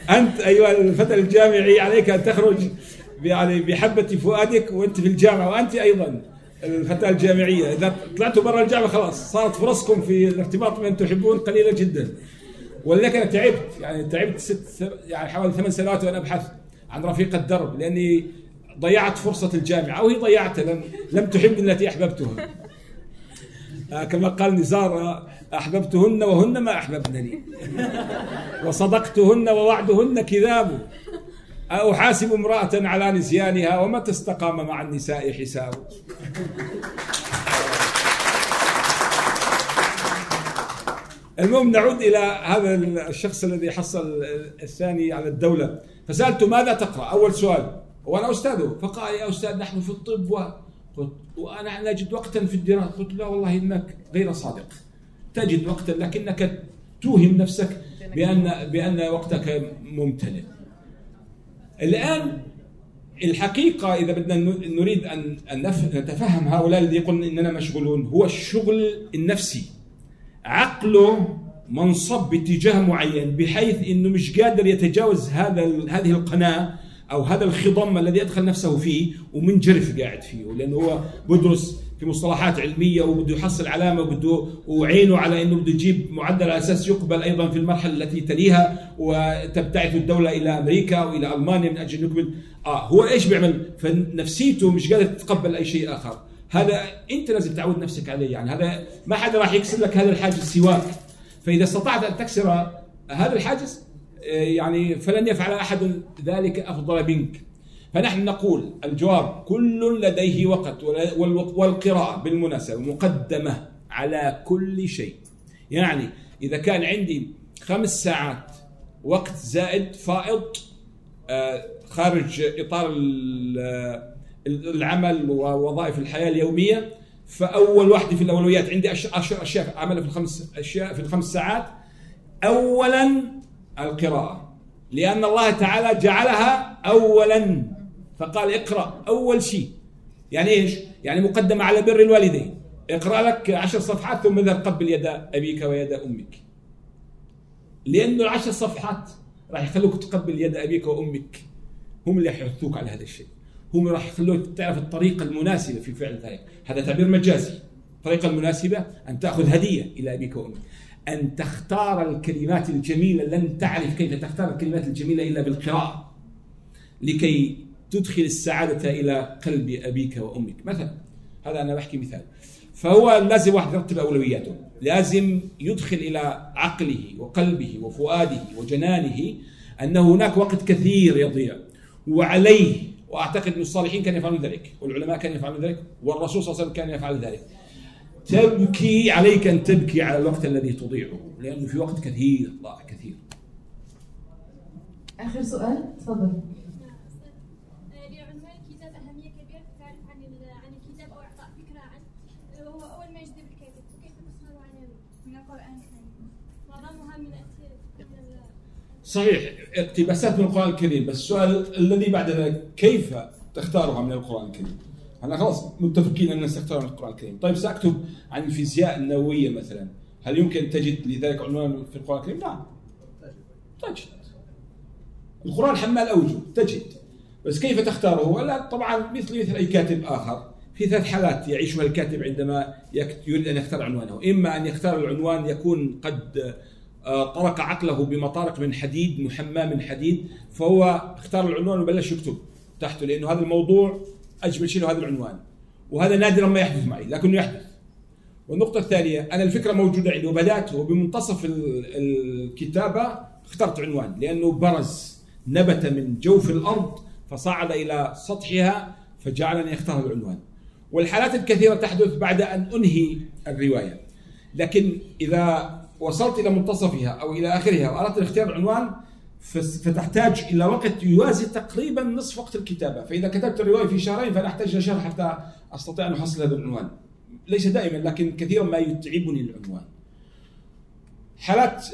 S1: أنت أيها الفتى الجامعي عليك أن تخرج يعني بحبة فؤادك وأنت في الجامعة وأنت أيضا الفتاة الجامعية. إذا طلعتوا برا الجامعة خلاص صارت فرصكم في الارتباط بمن تحبون قليله جدا. ولذلك أنا تعبت. يعني تعبت ست يعني حوالي ثمان سنوات وأنا أبحث عن رفيق الدرب لأني ضيعت فرصة الجامعة وهي ضيعتها لم, لم تحبني التي أحببتها آه كما قال نزار أحببتهن وهن ما أحببنني [LAUGHS] وصدقتهن ووعدهن كذاب. أحاسب امرأة على نسيانها وما تستقام مع النساء حساب؟ [LAUGHS] المهم نعود إلى هذا الشخص الذي حصل الثاني على الدولة. فسألته ماذا تقرأ؟ أول سؤال. وأنا أستاذه. فقال يا أستاذ نحن في الطب و... قلت وأنا نجد وقتا في الدراسة. قلت لا والله إنك غير صادق. تجد وقتا لكنك توهم نفسك بأن بأن وقتك ممتلئ. الآن الحقيقة إذا بدنا نريد أن نتفهم هؤلاء الذين يقولون إننا مشغولون هو الشغل النفسي. عقله منصب باتجاه معين بحيث إنه مش قادر يتجاوز هذا هذه القناة أو هذا الخضم الذي يدخل نفسه فيه ومنجرف قاعد فيه. لأنه هو بدرس في مصطلحات علمية وبده يحصل علامة وبده وعينه على إنه بده يجيب معدل على أساس يقبل أيضا في المرحلة التي تليها وتبتعث الدولة إلى أمريكا وإلى ألمانيا من أجل يقبل. آه هو إيش بيعمل؟ فنفسيته مش قادر تتقبل أي شيء آخر. هذا أنت لازم تعود نفسك عليه يعني هذا ما حدا راح يكسر لك هذا الحاجز سواك. فإذا استطعت أن تكسر هذا الحاجز آه، يعني فلن يفعل أحد ذلك أفضل منك. فنحن نقول الجواب كل لديه وقت والقراءة بالمناسبة مقدمة على كل شيء. يعني إذا كان عندي خمس ساعات وقت زائد فائض آه، خارج إطار العمل ووظائف الحياة اليومية فأول واحدة في الأولويات. عندي عشر أشياء أعملها في الخمس أشياء في الخمس ساعات. أولا القراءة لأن الله تعالى جعلها أولا. فقال اقرأ أول شيء. يعني إيش؟ يعني مقدمة على بر الوالدين. اقرأ لك عشر صفحات ثم اذهب قبل يد أبيك ويد أمك. لأنه العشر صفحات راح يخلوك تقبل يد أبيك وأمك. هم اللي يحثوك على هذا الشيء. هم راح يخلوك تعرف الطريقة المناسبة في فعل ذلك. هذا تعبير مجازي. الطريقة المناسبة أن تأخذ هدية إلى أبيك وأمك أن تختار الكلمات الجميلة لن تعرف كيف تختار الكلمات الجميلة إلا بالقراءة. لكي تدخل السعادة إلى قلب أبيك وأمك. مثلا هذا أنا بحكي مثال. فهو لازم واحد يرتب أولوياته. لازم يدخل إلى عقله وقلبه وفؤاده وجنانه أن هناك وقت كثير يضيع. وعليه وأعتقد أن الصالحين كانوا يفعلون ذلك والعلماء كانوا يفعلون ذلك والرسول صلى الله عليه وسلم كان يفعل ذلك. تبكي عليك أن تبكي على الوقت الذي تضيعه لأنه في وقت كثير ضاع كثير.
S10: آخر سؤال تفضل.
S1: صحيح. اقتباسات من القرآن الكريم بس السؤال الذي بعد ذلك كيف تختارها من القرآن الكريم؟ إحنا خلاص متفقين أن نستختار من القرآن الكريم. طيب سأكتب عن الفيزياء النووية مثلا. هل يمكن تجد لذلك عنوان في القرآن الكريم؟ نعم. تجد. القرآن حمال أوجه تجد. بس كيف تختاره؟ لا طبعا مثل مثل أي كاتب آخر في ثلاث حالات يعيشها الكاتب عندما يريد أن يختار عنوانه. إما أن يختار العنوان يكون قد طرق عقله بمطارق من حديد محمى من حديد فهو اختار العنوان وبلش يكتب تحته لأنه هذا الموضوع أجمل شيء هذا العنوان. وهذا نادرا ما يحدث معي لكنه يحدث. والنقطة الثانية أنا الفكرة موجودة عندي وبدأت وبمنتصف الكتابة اخترت عنوان لأنه برز نبت من جوف الأرض فصعد إلى سطحها فجعلني أختار العنوان. والحالات الكثيرة تحدث بعد أن أنهي الرواية. لكن إذا وصلت إلى منتصفها أو إلى آخرها وأردت اختيار عنوان فتحتاج إلى وقت يوازي تقريبا نصف وقت الكتابة. فإذا كتبت الرواية في شهرين فأنا أحتاج إلى شهر حتى أستطيع أن أحصل هذا العنوان. ليس دائما لكن كثيرا ما يتعبني العنوان. حالات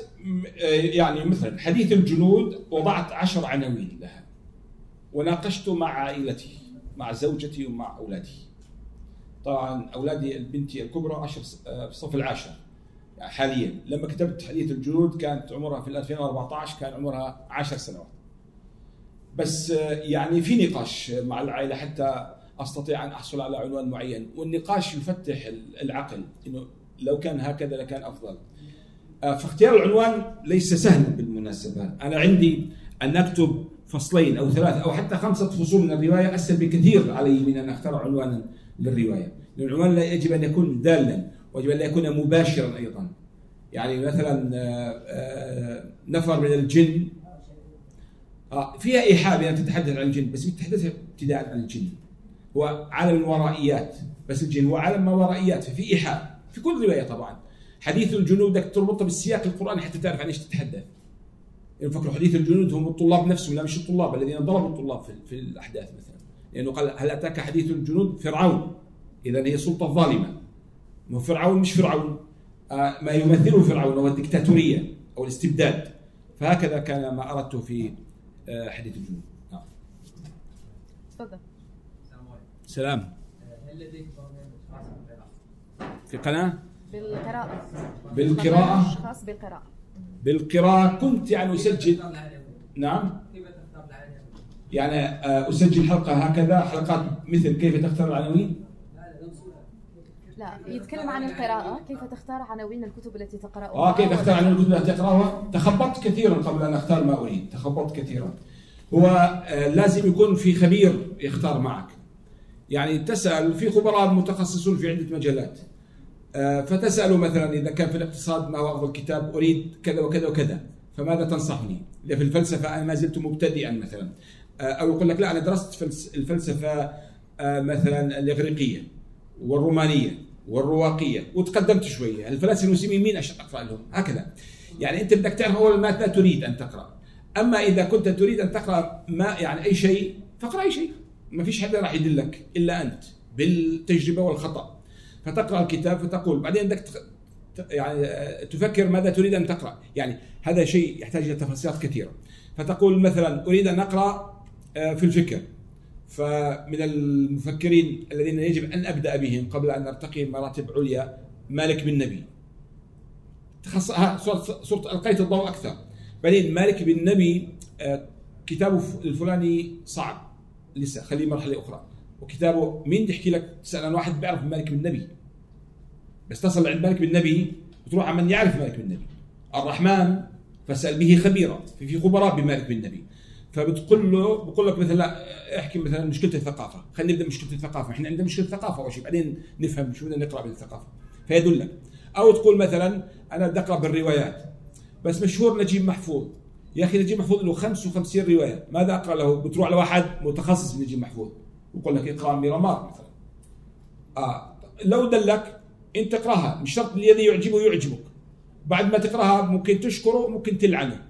S1: يعني مثلا حديث الجنود وضعت عشر عناوين لها. وناقشت مع عائلتي مع زوجتي ومع أولادي. طبعا أولادي بنتي الكبرى عشر في الصف العاشر. حاليا. لما كتبت حديث الجنود كانت عمرها في 2014 كان عمرها 10 سنوات. بس يعني في نقاش مع العائلة حتى أستطيع أن أحصل على عنوان معين. والنقاش يفتح العقل إنه لو كان هكذا لكان أفضل. آه، فاختيار العنوان ليس سهلا. بالمناسبة أنا عندي أن أكتب فصلين أو ثلاث أو حتى خمسة فصول من الرواية. أسهل بكثير علي من أن أختار عنوانا للرواية. لأن العنوان يجب أن يكون دالا. ويجب أن يكون مباشرا أيضا. يعني مثلا آه، آه، نفر من الجن. آه، فيها إيحاء بأن تتحدث عن الجن بس بتتحدث ابتداء عن الجن. هو عالم الورائيات بس الجن هو عالم ما ورائيات ففي إيحاء. في كل رواية طبعا. حديث الجنود بدك تربطه بالسياق القرآني حتى تعرف عن إيش تتحدث. يفكروا حديث الجنود هم الطلاب نفسهم لا مش الطلاب الذين ضربوا الطلاب في, في الأحداث مثلا. لأنه قال هل أتاك حديث الجنود؟ فرعون. اذا هي سلطة ظالمة. ما فرعون مش فرعون. آه، ما يمثله فرعون هو الدكتاتورية أو الاستبداد. فهكذا كان ما اردته في آه، حديث الجنود. نعم.
S11: تفضل.
S1: سلام.
S12: هل لديك
S1: في قناة؟
S11: بالقراءة.
S1: بالقراءة؟
S11: خاص بالقراءة.
S1: بالقراءة كنت يعني أسجل. نعم. يعني آه، أسجل حلقة هكذا حلقات مثل كيف تختار العناوين؟
S11: لا يتكلم عن القراءة كيف تختار عناوين الكتب التي تقرأها
S1: آه كيف أختار عناوين الكتب التي اقراها؟ تخبطت كثيرا قبل أن أختار ما أريد، تخبطت كثيرا. هو آه، لازم يكون في خبير يختار معك. يعني تسأل في خبراء متخصصون في عدة مجالات. آه، فتساله مثلا إذا كان في الاقتصاد ما هو أفضل كتاب أريد كذا وكذا وكذا فماذا تنصحني؟ إذا في الفلسفة أنا ما زلت مبتدئا مثلا آه، أو يقول لك لا أنا درست فلس- الفلسفة آه، مثلا الإغريقية والرومانية والرواقية. وتقدمت شوية. الفلاسفة المسلمين مين أش- أقرأ لهم؟ هكذا. يعني أنت بدك تعرف أول ماذا تريد أن تقرأ. أما إذا كنت تريد أن تقرأ ما يعني أي شيء فاقرأ أي شيء. ما فيش حدا راح يدلك إلا أنت بالتجربة والخطأ. فتقرأ الكتاب فتقول بعدين بدك يعني آه، تفكر ماذا تريد أن تقرأ. يعني هذا شيء يحتاج إلى تفاصيلات كثيرة. فتقول مثلا أريد أن أقرأ آه، في الفكر. فمن المفكرين الذين يجب أن أبدأ بهم قبل أن ارتقي مراتب عليا مالك بن نبي. تخص صرت القيت الضوء أكثر. بعدين مالك بن نبي آه، كتابه الفلاني صعب. لسه خليه مرحلة أخرى. وكتابه مين بيحكي لك؟ تسأل عن واحد بيعرف مالك بن نبي. بس تصل عند مالك بن نبي بتروح على من يعرف مالك بن نبي. الرحمن فاسأل به خبيرا. في خبراء بمالك بن نبي. فبتقول له بقول لك مثلا لا احكي مثلا مشكلة الثقافة. خلينا نبدأ مشكله الثقافة. إحنا عندنا مشكلة ثقافة أول شيء بعدين نفهم شو بدنا نقرأ بالثقافة. فيدلك أو تقول مثلا أنا بدي أقرأ بالروايات. بس مشهور نجيب محفوظ. يا أخي نجيب محفوظ له 55 رواية. ماذا أقرأ له؟ بتروح لواحد متخصص بنجيب محفوظ. بقول لك اقرأ ميرامار مثلا. آه لو دلك أنت اقراها مش شرط الذي يعجبه يعجبك. بعد ما تقرأها ممكن تشكره ممكن تلعنه.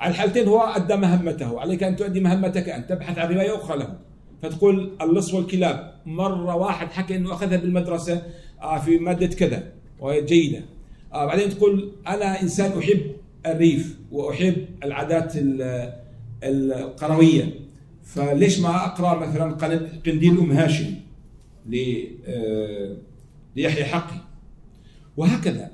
S1: على الحالتين هو أدى مهمته عليك أن تؤدي مهمتك أن تبحث عن رواية أخرى له. فتقول اللص والكلاب مرة واحد حكى أنه أخذها بالمدرسة آه، في مادة كذا وهي جيدة. آه، بعدين تقول أنا إنسان أحب الريف وأحب العادات ال- القروية. فليش ما أقرأ مثلا قند- قنديل أم هاشم آه، ليحيى حقي؟ وهكذا.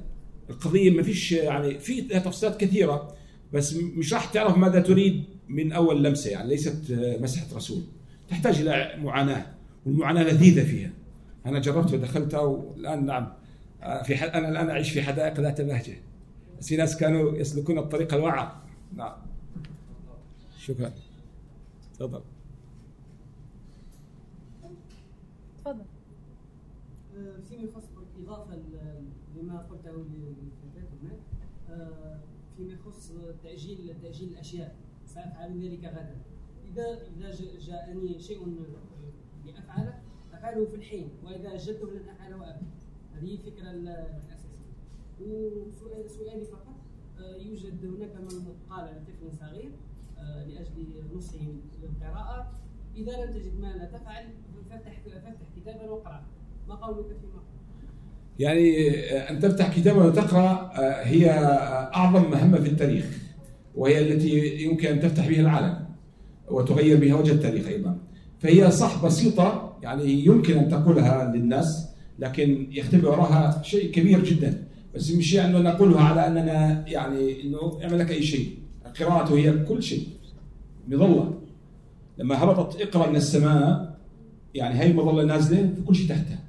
S1: القضية ما فيش يعني في تفصيلات كثيرة. بس مش راح تعرف ماذا تريد من أول لمسة يعني ليست آه، مسحة رسول. تحتاج إلى معاناة والمعاناة لذيذة فيها. أنا جربت ودخلتها والآن نعم آه، في ح- أنا الآن أعيش في حدائق ذات بهجة. بس في ناس كانوا يسلكون الطريق الوعر نعم. شكرا. تفضل.
S11: تفضل.
S15: فيما يخص بالإضافة ل- لما قلته آه، فيما يخص تأجيل تأجيل الأشياء. سأفعل ذلك غدا. إذا ج- جاءني شيء لأفعله أفعله في الحين. وإذا أجلته لن أفعله أبدا. هذه الفكرة ال- الأساسية. وسؤال سؤالي فقط آه، يوجد هناك من قال لطفل صغير آه، لأجل نصحه للقراءة إذا لم تجد ما لا تفعل فافتح فافتح كتابا واقرأ ما قولك فيما
S1: يعني آه، أن تفتح كتابا وتقرأ آه، هي آه، أعظم مهمة في التاريخ وهي التي يمكن أن تفتح بها العالم وتغير بها وجه التاريخ أيضا. فهي صح بسيطة يعني يمكن أن تقولها للناس لكن يختبئ وراها شيء كبير جدا. بس مش يعني نقولها على أننا يعني أنه اعمل لك أي شيء. القراءة هي كل شيء. مظلة لما هبطت اقرأ من السماء يعني هي مظلة نازلة فكل شيء تحتها.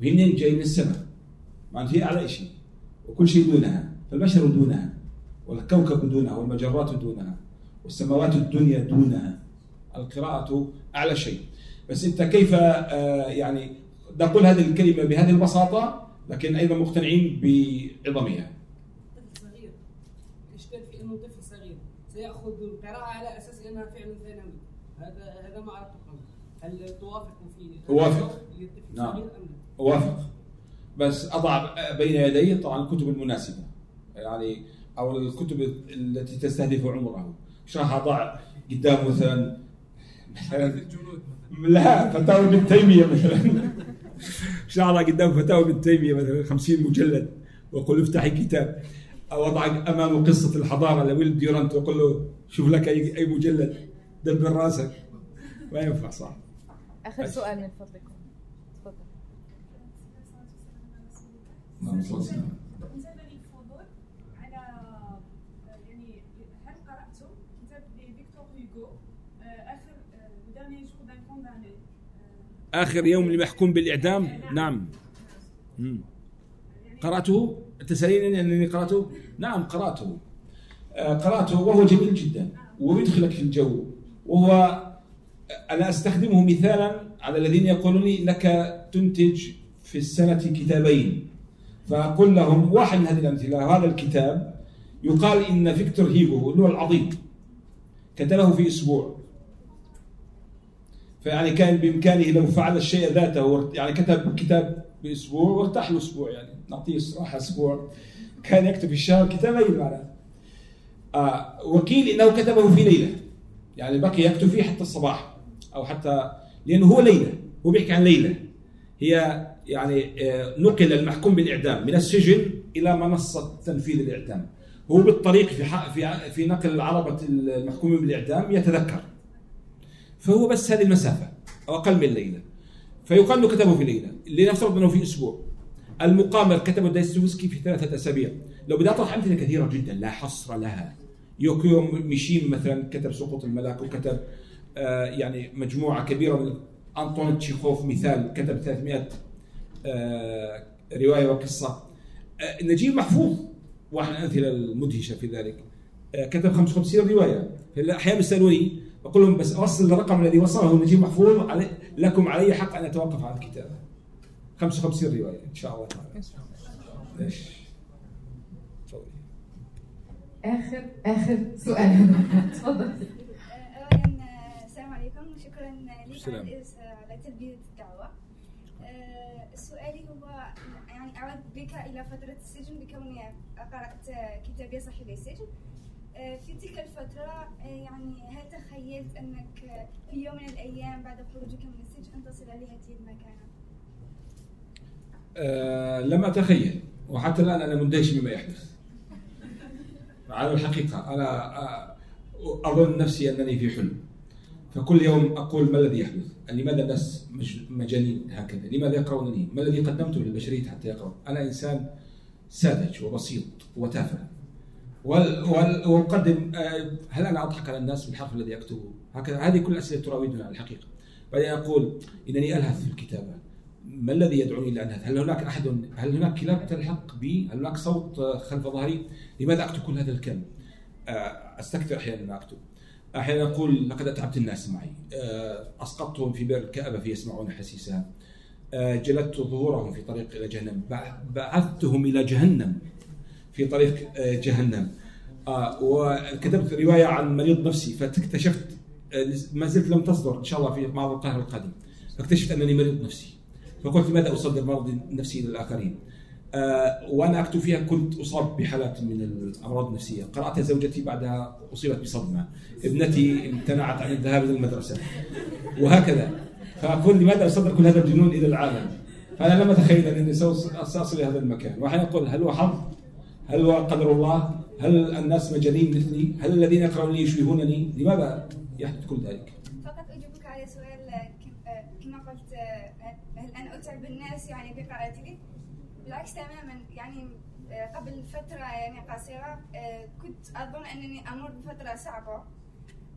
S1: منين جاي من السماء. معناته هي أعلى شيء وكل شيء دونها. فالبشر دونها. والكوكب دونها. والمجرات دونها. والسماوات الدنيا دونها. القراءة أعلى شيء. بس أنت كيف آه، يعني نقول هذه الكلمة بهذه البساطة لكن أيضا مقتنعين بعظمها.
S15: صغير. الاشكال في إنه طفل صغير؟ سيأخذ القراءة على أساس إنها فعل ثانوي هذا هذا ما قبل هل توافق.
S1: نعم.
S15: الصغير ام لا؟
S1: أوافق بس أضع بين يدي طبعا الكتب المناسبة. يعني أو الكتب التي تستهدف عمره. مش راح أضع قدام مثلا. مثلا لا فتاوى ابن تيمية مثلا. شعر قدام فتاوى ابن تيمية مثلا 50 مجلد. واقول افتحي كتاب أو أضع امامه قصة الحضارة لويل ديورانت. واقول له شوف لك أي مجلد. دبر راسك. ما ينفع صح.
S11: آخر سؤال من فضلكم. تفضل.
S16: على يعني هل كتاب لفيكتور هيغو آخر داني جور دان كونداني
S1: آخر يوم لمحكوم بالإعدام؟ نعم. مم. قرأته؟ تساليني انني قرأته؟ نعم قرأته. آه، قرأته وهو جميل جدا ويدخلك في الجو. وهو أنا أستخدمه مثالا على الذين يقولون انك تنتج في السنة كتابين. فأقول لهم واحد من هذه الأمثلة هذا الكتاب يقال إن فيكتور هيغو اللي هو العظيم. كتبه في أسبوع. فيعني كان بإمكانه لو فعل الشيء ذاته يعني كتب كتاب بأسبوع وارتاح له أسبوع يعني نعطيه استراحة أسبوع. كان يكتب في الشهر كتابين معناه آه وقيل إنه كتبه في ليلة. يعني بقي يكتب فيه حتى الصباح. أو حتى لأنه هو ليلة هو بيحكي عن ليلة. هي يعني آه، نقل المحكوم بالإعدام من السجن إلى منصة تنفيذ الإعدام. هو بالطريق في في في نقل عربه المحكومين بالإعدام يتذكر. فهو بس هذه المسافة أو أقل من ليلة. فيقال إنه كتبه في ليلة لنفترض إنه في أسبوع. المقامر كتبه دايستوفسكي في ثلاثة أسابيع. لو بدي أطرح أمثلة كثيرة جدا لا حصر لها. يوكيو ميشيم مثلا كتب سقوط الملاك وكتب يعني مجموعة كبيرة من أنطون تشيخوف مثال كتب 300 آه رواية وقصة. آه نجيب محفوظ واحد من الامثله المدهشة في ذلك. آه كتب 55 رواية. أحيانا يسألوني أقول لهم بس اوصل الرقم الذي وصله نجيب محفوظ علي لكم علي حق أن أتوقف عن الكتابه 55 رواية إن شاء الله تعالى. ليش؟
S10: آخر آخر سؤال. [LAUGHS] تفضل
S17: اولا السلام عليكم وشكرا لك
S1: السلام.
S17: على الدعوه آه، سؤالي هو يعني أعود بك إلى فترة السجن بكوني قرأت كتاب يا صاحبي السجن آه، في تلك الفترة آه، يعني هل تخيلت أنك في يوم من الأيام بعد خروجك من السجن أن تصل لهذه المكانة؟
S1: آه لم أتخيل وحتى الآن أنا مندهش مما يحدث على الحقيقة أنا آه، أظن نفسي أنني في حلم فكل يوم أقول ما الذي يحدث؟ لماذا الناس مج- مجانين هكذا؟ لماذا يقرونني؟ ما الذي قدمته للبشرية حتى يقرأوا؟ أنا إنسان ساذج وبسيط وتافه وأقدم آه، هل أنا أضحك على الناس بالحرف الذي اكتبه؟ هكذا هذه كل الاسئله تراودني على الحقيقة. بعدين أقول إنني ألهث في الكتابة. ما الذي يدعوني إلى أن ألهث؟ هل هناك أحد هل هناك كلاب تلحق بي؟ هل هناك صوت آه، خلف ظهري؟ لماذا أكتب كل هذا الكلام؟ آه، أستكثر أحيانا ما أكتب. أحيانا أقول لقد أتعبت الناس معي. آه، أسقطتهم في بئر الكابه فيسمعون حسيسها. آه، جلدت ظهورهم في طريق إلى جهنم، بع- بعثتهم إلى جهنم في طريق آه، جهنم. وكتبت رواية عن مريض نفسي فاكتشفت ما زلت لم تصدر إن شاء الله في معرض القاهره القادم. فاكتشفت أنني مريض نفسي. فقلت لماذا أصدر مرضي النفسي للاخرين؟ آه، وأنا أكتب فيها كنت أصاب بحالات من الأمراض النفسية، قرأتها زوجتي بعدها أصيبت بصدمة، ابنتي امتنعت عن الذهاب إلى المدرسة وهكذا فأقول لماذا اصدر كل هذا الجنون إلى العالم؟ فأنا لم أتخيل أنني سأصل إلى هذا المكان، واحيانا أقول هل هو حظ؟ هل هو قدر الله؟ هل الناس مجانين مثلي؟ هل الذين يقرؤونني يشبهونني؟ لماذا يحدث كل ذلك؟
S17: فقط أجيبك على سؤال كما قلت هل أنا أتعب الناس يعني بقراءتي؟ بالعكس تماما. يعني آه، قبل فترة يعني قصيرة آه، كنت أظن أنني أمر بفترة صعبة.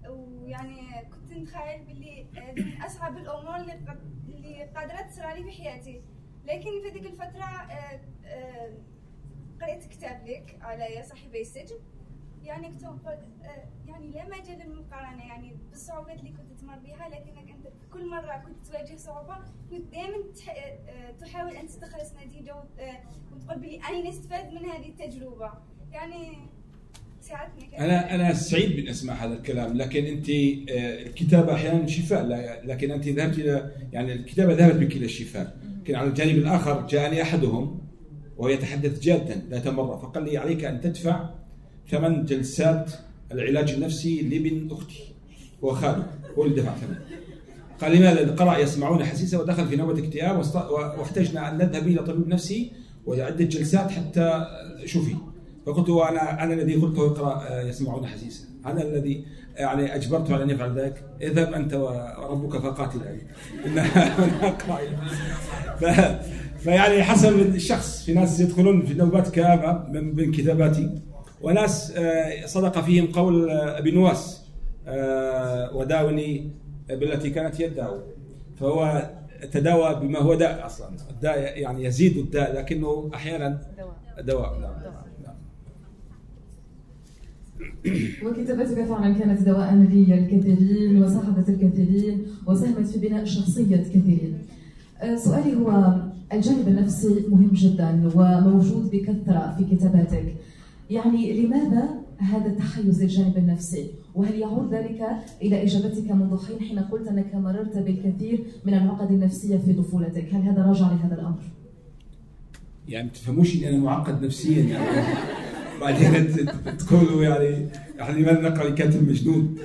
S17: ويعني كنت نتخيل باللي هذه من أصعب الأمور اللي قادرة تصير لي في حياتي. لكن في ذيك الفترة آه، آه، قرأت كتاب لك على يا صاحبي السجن. يعني كنت نقول آه، يعني لا مجال للمقارنة. يعني بالصعوبات اللي كنت تمر بها لكنك كل مرة كنت تواجه صعوبة كنت دائما تح- آه، تحاول أن تستخلص آه، وتقول بلي أنا نستفاد من هذه التجربة. يعني ساعدتني.
S1: أنا أنا سعيد بأن أسمع هذا الكلام لكن أنت آه، الكتابه أحيانا شفاء لكن أنت ذهبت إلى يعني الكتابة ذهبت بك إلى الشفاء. لكن على الجانب الآخر جاءني أحدهم وهو يتحدث جادا ذات مره فقال لي عليك أن تدفع ثمن جلسات العلاج النفسي لابن أختي هو خاله هو اللي دفع ثمن. قال لماذا؟ قرأ يسمعون حسيسا ودخل في نوبة اكتئاب واحتجنا أن نذهب إلى طبيب نفسي وعدة جلسات حتى شفي. فقلت أنا أنا الذي قلت اقرأ آه، يسمعون حسيسا أنا الذي يعني أجبرته على أن يفعل ذلك. اذهب أنت وربك فقاتلا. [LAUGHS] إنها أقرأ فيعني حسب الشخص. في ناس يدخلون في نوبات كآبة من بين كتاباتي. وناس آه، صدق فيهم قول آه، أبي نواس آه، وداوني بالتي كانت يدعو فهو تداوى بما هو داء أصلا. الداء يعني يزيد الداء لكنه أحيانا دواء. نعم.
S10: وكتابتك فعلا كانت دواء للكثيرين وساعدت الكثيرين وساهمت في بناء شخصية كثيرين آه، سؤالي هو الجانب النفسي مهم جدا وموجود بكثرة في كتاباتك. يعني لماذا هذا التحيز للجانب النفسي؟ وهل يعود ذلك إلى إجابتك منذ حين حين قلت أنك مررت بالكثير من العقد النفسية في طفولتك هل هذا راجع لهذا الأمر؟
S1: يعني ما تفهموش إني أنا معقد نفسيا يعني [LAUGHS] بعدين تقولوا يعني يعني لماذا نقرأ الكاتب مجنون؟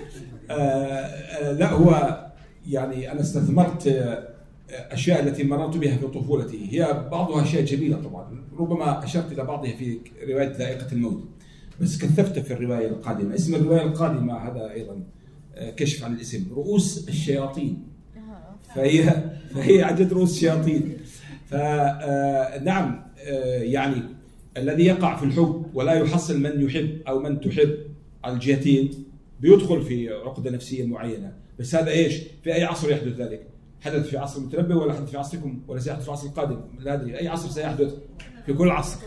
S1: آه آه لا هو يعني أنا استثمرت آه، أشياء التي مررت بها في طفولتي هي بعضها أشياء جميلة طبعا ربما أشرت إلى بعضها في رواية ذائقة الموت بس كثفت في الرواية القادمة. اسم الرواية القادمة هذا أيضا آه، كشف عن الاسم. رؤوس الشياطين. فهي فهي عدد رؤوس شياطين فنعم يعني الذي يقع في الحب ولا يحصل من يحب أو من تحب على الجهتين بيدخل في عقدة نفسية معينة. بس هذا إيش؟ في أي عصر يحدث ذلك؟ حدث في عصر المتنبي ولا حدث في عصركم ولا سيحدث في العصر القادم؟ لا أدري. أي عصر سيحدث؟ في كل عصر.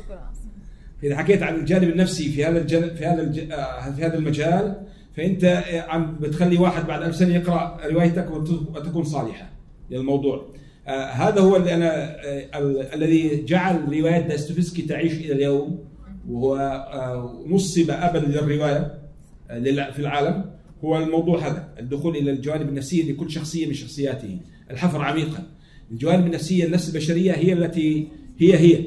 S1: إذا حكيت عن الجانب النفسي في هذا الجانب في هذا. آه، في هذا المجال فأنت آه، عم بتخلي واحد بعد ألف سنة يقرأ روايتك وت- وتكون صالحة للموضوع. آه هذا هو اللي ال- الذي جعل رواية داستوفسكي تعيش إلى اليوم وهو نصب آه، للع- في العالم هو الموضوع هذا الدخول إلى الجوانب النفسية لكل شخصية من شخصياته الحفر عميقا الجوانب النفسية النفس البشرية هي التي هي هي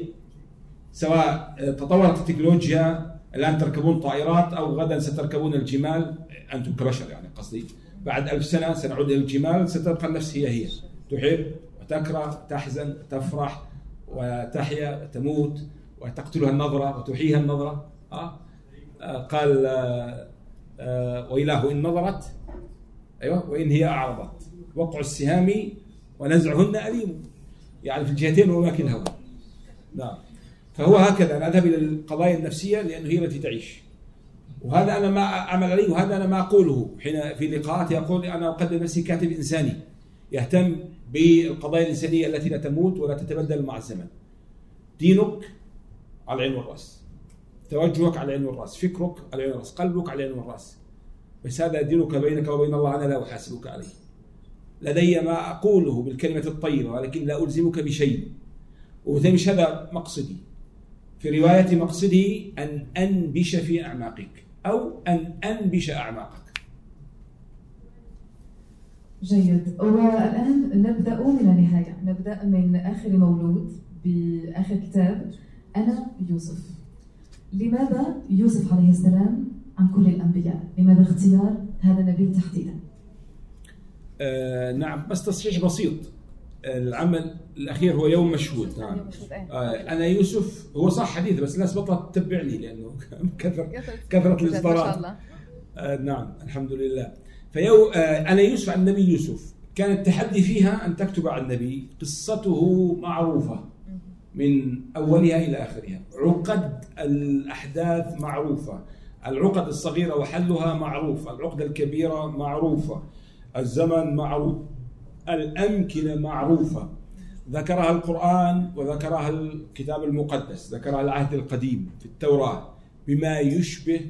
S1: سواء تطورت التكنولوجيا الآن تركبون طائرات أو غدا ستركبون الجمال. أنتم كبشر يعني قصدي. بعد ألف سنة سنعود إلى الجمال ستبقى النفس هي هي. تحب وتكره تحزن تفرح وتحيا وتموت وتقتلها النظرة وتحييها النظرة. آه. آه قال آه آه وإله إن نظرت. أيوة وإن هي أعرضت. وقع السهام ونزعهن أليم. يعني في الجهتين وما كلهما نعم. فهو هكذا أنا أذهب إلى القضايا النفسية لأنه هي التي تعيش وهذا أنا ما أعمل عليه وهذا أنا ما أقوله حين في لقاءاتي أقول أنا أقدم نفسي كاتب إنساني يهتم بالقضايا الإنسانية التي لا تموت ولا تتبدل مع الزمن. دينك على العين والراس. توجهك على العين والراس، فكرك على العين والراس، قلبك على العين والراس. بس هذا دينك بينك وبين الله أنا لا أحاسبك عليه. لدي ما أقوله بالكلمة الطيبة ولكن لا ألزمك بشيء. وبالتالي مش هذا مقصدي. في رواية مقصده أن أنبش في أعماقك أو أن أنبش أعماقك.
S10: جيد. والآن نبدأ من النهاية. نبدأ من آخر مولود بآخر كتاب أنا يوسف. لماذا يوسف عليه السلام عن كل الأنبياء؟ لماذا اختيار هذا النبي تحديدا؟
S1: آه نعم بس تصحيح بسيط. العمل الأخير هو يوم مشهود. نعم. آه أنا يوسف هو صح حديث بس الناس بطلت تتبعني لأنه كثر [LAUGHS] كثره الإصدارات. آه نعم الحمد لله. فيو آه أنا يوسف عن النبي يوسف. كان التحدي فيها أن تكتب عن النبي قصته معروفة من أولها إلى آخرها. عقد الأحداث معروفة. العقد الصغيرة وحلها معروف. العقده الكبيرة معروفة. الزمن معروف. الأمكنة معروفة. ذكرها القرآن وذكرها الكتاب المقدس ذكرها العهد القديم في التوراة بما يشبه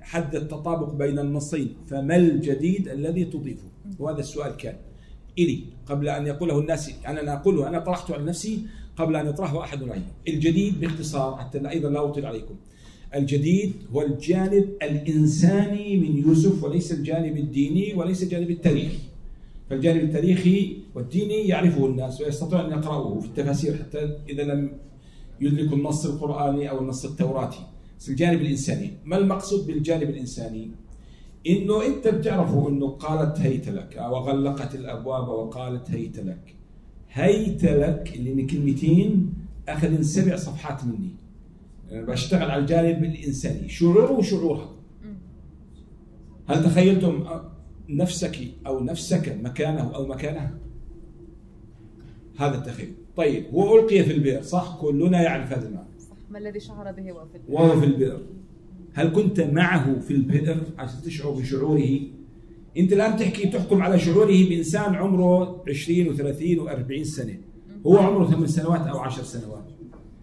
S1: حد التطابق بين النصين فما الجديد الذي تضيفه؟ وهذا السؤال كان. إلي قبل أن يقوله الناس أنا أنا أقوله أنا طرحته على نفسي قبل أن يطرحه أحد علي الجديد باختصار حتى أيضا لا أطيل عليكم. الجديد هو الجانب الإنساني من يوسف وليس الجانب الديني وليس الجانب التاريخي. فالجانب التاريخي والديني يعرفه الناس ويستطيع أن يقرأوه في التفاسير حتى إذا لم يدركوا النص القرآني أو النص التوراتي. بس الجانب الإنساني. ما المقصود بالجانب الإنساني؟ إنه أنت بتعرفوا إنه قالت هيت لك أو غلقت الأبواب وقالت هيت لك. هيت لك اللي من كلمتين أخذ سبع صفحات مني. أنا بشتغل على الجانب الإنساني. شعوره وشعورها. هل تخيلتم؟ نفسك أو نفسك مكانه أو مكانها؟ هذا التخيل. طيب هو ألقي في البئر صح؟ كلنا يعرف هذا المعنى.
S11: ما الذي شعر به وهو في البئر؟
S1: وهو في البئر. هل كنت معه في البئر؟ عشان تشعر بشعوره. أنت الآن تحكي تحكم على شعوره بإنسان عمره 20 و30 و40 سنة. هو عمره 8 سنوات أو 10 سنوات.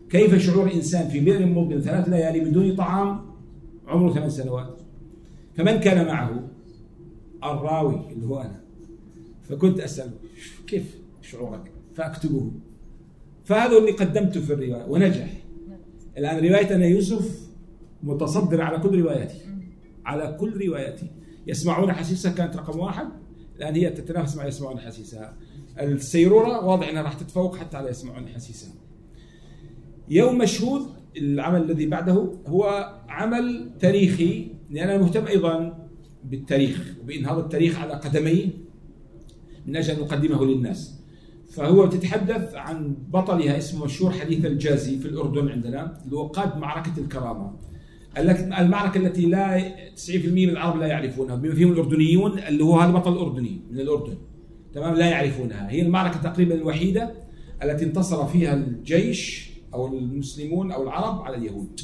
S1: كيف شعور إنسان في بئر مظلم ثلاث ليالي بدون طعام عمره ثمان سنوات. فمن كان معه؟ الراوي اللي هو أنا. فكنت اساله كيف شعورك؟ فأكتبه. فهذا اللي قدمته في الرواية ونجح. الآن رواية أنا يوسف متصدر على كل رواياتي على كل رواياتي. يسمعون حسيسها كانت رقم واحد الآن هي تتنافس مع يسمعون حسيسها السيرورة واضح إنها راح تتفوق حتى على يسمعون حسيسها يوم مشهود العمل الذي بعده هو عمل تاريخي لأن أنا مهتم أيضا بالتاريخ. وبانهاض التاريخ على قدميه من أجل أن نقدمه للناس. فهو تتحدث عن بطلها اسمه مشهور حديث الجازي في الأردن عندنا اللي هو قاد معركة الكرامة. المعركة التي لا 90% من العرب لا يعرفونها بما فيهم الأردنيون اللي هو هذا بطل اردني من الأردن. تمام؟ لا يعرفونها. هي المعركة تقريبا الوحيدة التي انتصر فيها الجيش أو المسلمون أو العرب على اليهود.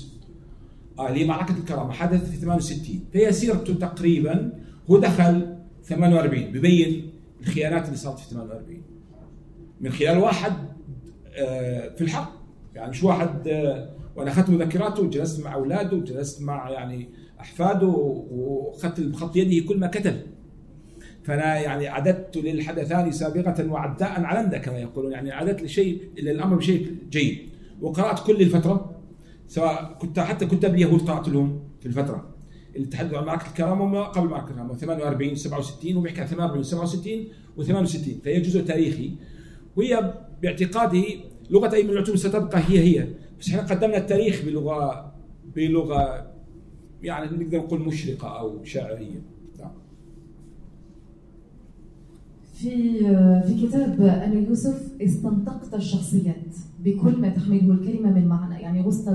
S1: آه اللي هي معركة الكرامة حدثت في 68 فهي سيرته تقريبا هو دخل 48 ببين الخيانات اللي صارت في 48 من خلال واحد آه في الحرب يعني مش واحد آه وأنا أخذت مذكراته وجلست مع أولاده وجلست مع يعني أحفاده وأخذت بخط يده كل ما كتب. فأنا يعني عددت للحدثان سابقة وعداء علمدا كما يقولون. يعني عددت لشيء للامر بشيء جيد. وقرأت كل الفترة سواء كنت حتى كتاب اليهود قرات لهم في الفترة. اللي تحدثوا عن معركة الكرامة وما قبل معركة الكرامة 48 67 وبيحكي عن 48 67 و68 فهي جزء تاريخي. وهي باعتقادي لغة أي من العلوم ستبقى هي هي. بس إحنا قدمنا التاريخ بلغه بلغة يعني نقدر نقول مشرقة أو شاعرية نعم.
S10: في في كتاب أنا يوسف استنطقت الشخصيات بكل ما تحمله الكلمة من معنى. يعني غصت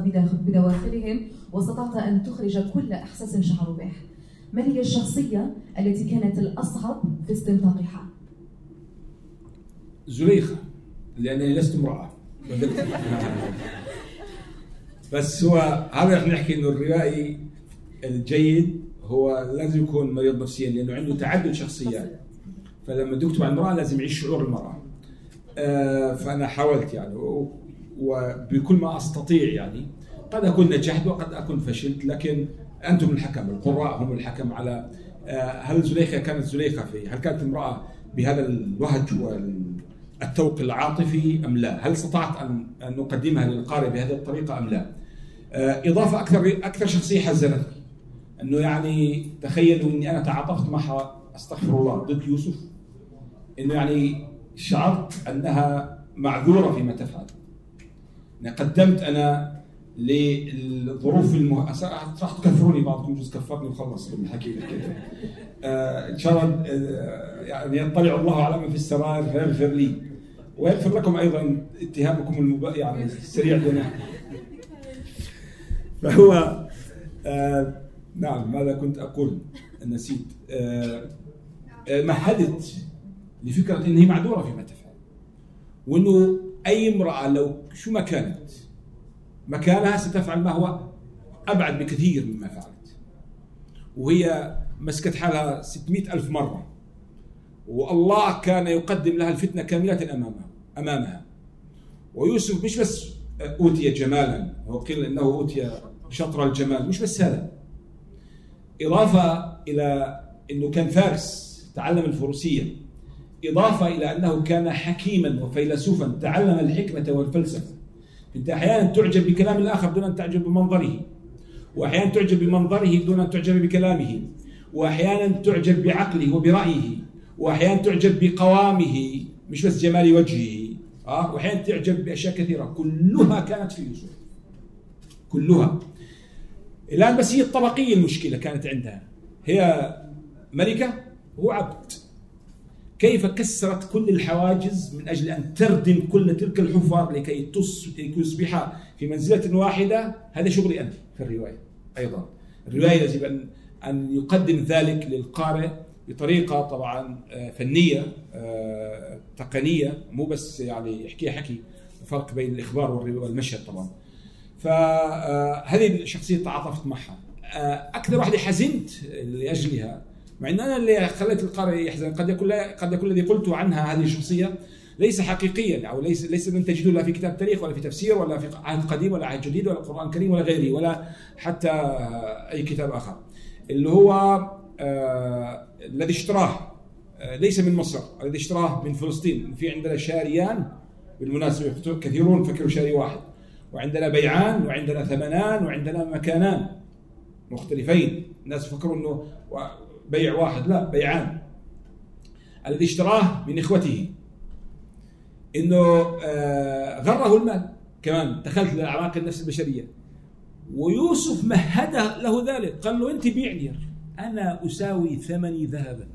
S10: بدواخلهم واستطعت أن تخرج كل إحساس شعروا به ما هي الشخصية التي كانت الأصعب في استنطاقها؟
S1: زليخة لأنني لست امرأة. بس هو هذا رح نحكي إنه الروائي الجيد هو لازم يكون مريض نفسيا لأنه عنده تعدد شخصيات. فلما تكتب عن المرأة لازم يعيش شعور المرأة آه فأنا حاولت يعني وبكل ما أستطيع يعني قد أكون نجحت وقد أكون فشلت لكن أنتم الحكم القراء هم الحكم على آه هل زليخة كانت زليخة في هل كانت امرأة بهذا الوهج والتوق العاطفي أم لا؟ هل استطعت أن أن نقدمها للقارئ بهذه الطريقة أم لا؟ آه إضافة أكثر أكثر شخصية حزنتني أنه يعني تخيلوا إني أنا تعاطفت معها أستغفر الله ضد يوسف إنه يعني شعرت أنها معذورة فيما تفعل. يعني قدمت أنا للظروف المه... راح تكفروني بعضكم جزء كفرني وخلص بالحكي كده آه إن شاء الله آه يعني يطلع الله على ما في السرائر فيغفر لي. ويغفر لكم أيضا اتهامكم المب... يعني السريع لنا فهو آه نعم ماذا كنت أقول؟ نسيت. آه مهدت لفكرة ان هي معذورة فيما تفعل وإنه أي امرأة لو شو ما كانت مكانها ستفعل ما هو أبعد بكثير مما فعلت. وهي مسكت حالها 600 ألف مرة. والله كان يقدم لها الفتنة كاملة أمامها أمامها. ويوسف مش بس أوتي جمالا وقيل أنه أوتي شطر الجمال مش بس هذا. إضافة إلى أنه كان فارس تعلم الفروسية. إضافة إلى أنه كان حكيما وفيلسوفا تعلم الحكمة والفلسفة. أنت أحيانا تعجب بكلام الآخر دون أن تعجب بمنظره. وأحيانا تعجب بمنظره دون أن تعجب بكلامه. وأحيانا تعجب بعقله وبرأيه. وأحيانا تعجب بقوامه. مش بس جمال وجهه. أه؟ وأحيانا تعجب بأشياء كثيرة. كلها كانت في يوسف كلها. الآن بس هي الطبقية المشكلة كانت عندها. هي ملكة هو عبد كيف كسرت كل الحواجز من أجل أن تردم كل تلك الحفر لكي يصبح في منزلة واحدة؟ هذا شغلي أنا في الرواية أيضا. الرواية يجب أن أن يقدم ذلك للقارئ بطريقة طبعا آه، فنية آه، تقنية مو بس يعني يحكيها حكي. فرق بين الإخبار والمشهد طبعا. فهذه آه، الشخصية تعاطفت معها. أكثر واحدة حزنت لأجلها مع إن أنا اللي خليت القارئ يحزن. قد يكون قد يكون الذي قلت عنها هذه الشخصيه ليس حقيقيا أو ليس ليس من تجده لا في كتاب تاريخ ولا في تفسير ولا في عهد قديم ولا عهد جديد ولا القران الكريم ولا غيره ولا حتى أي كتاب آخر. اللي هو آه الذي اشتراه آه ليس من مصر الذي اشتراه من فلسطين. في عندنا شاريان بالمناسبة كثيرون فكروا شاري واحد. وعندنا بيعان وعندنا ثمنان وعندنا مكانان مختلفين. الناس فكروا إنه بيع واحد لا بيعان. الذي اشتراه من إخوته. إنه آه، غره المال كمان. دخلت لاعماق النفس البشرية. ويوسف مهد له ذلك. قال له أنت بيعني أنا أساوي ثمني ذهبا.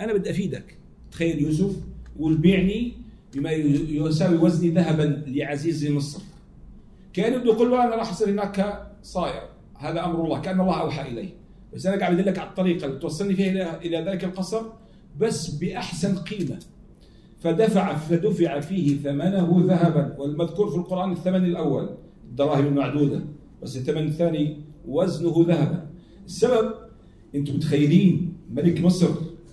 S1: أنا بدي أفيدك. تخيل يوسف يقول بيعني بما يساوي وزني ذهبا لعزيز مصر. كان بده يقول له أنا راح أصير هناك صاير هذا أمر الله. كأن الله أوحى إليه. بس أنا قاعد أدلك على الطريقة اللي توصلني فيها إلى إلى ذلك القصر بس بأحسن قيمة. فدفع فدفع فيه ثمنه ذهبا والمذكور في القرآن الثمن الأول الدراهم المعدودة بس الثمن الثاني وزنه ذهبا. السبب أنتم متخيلين ملك مصر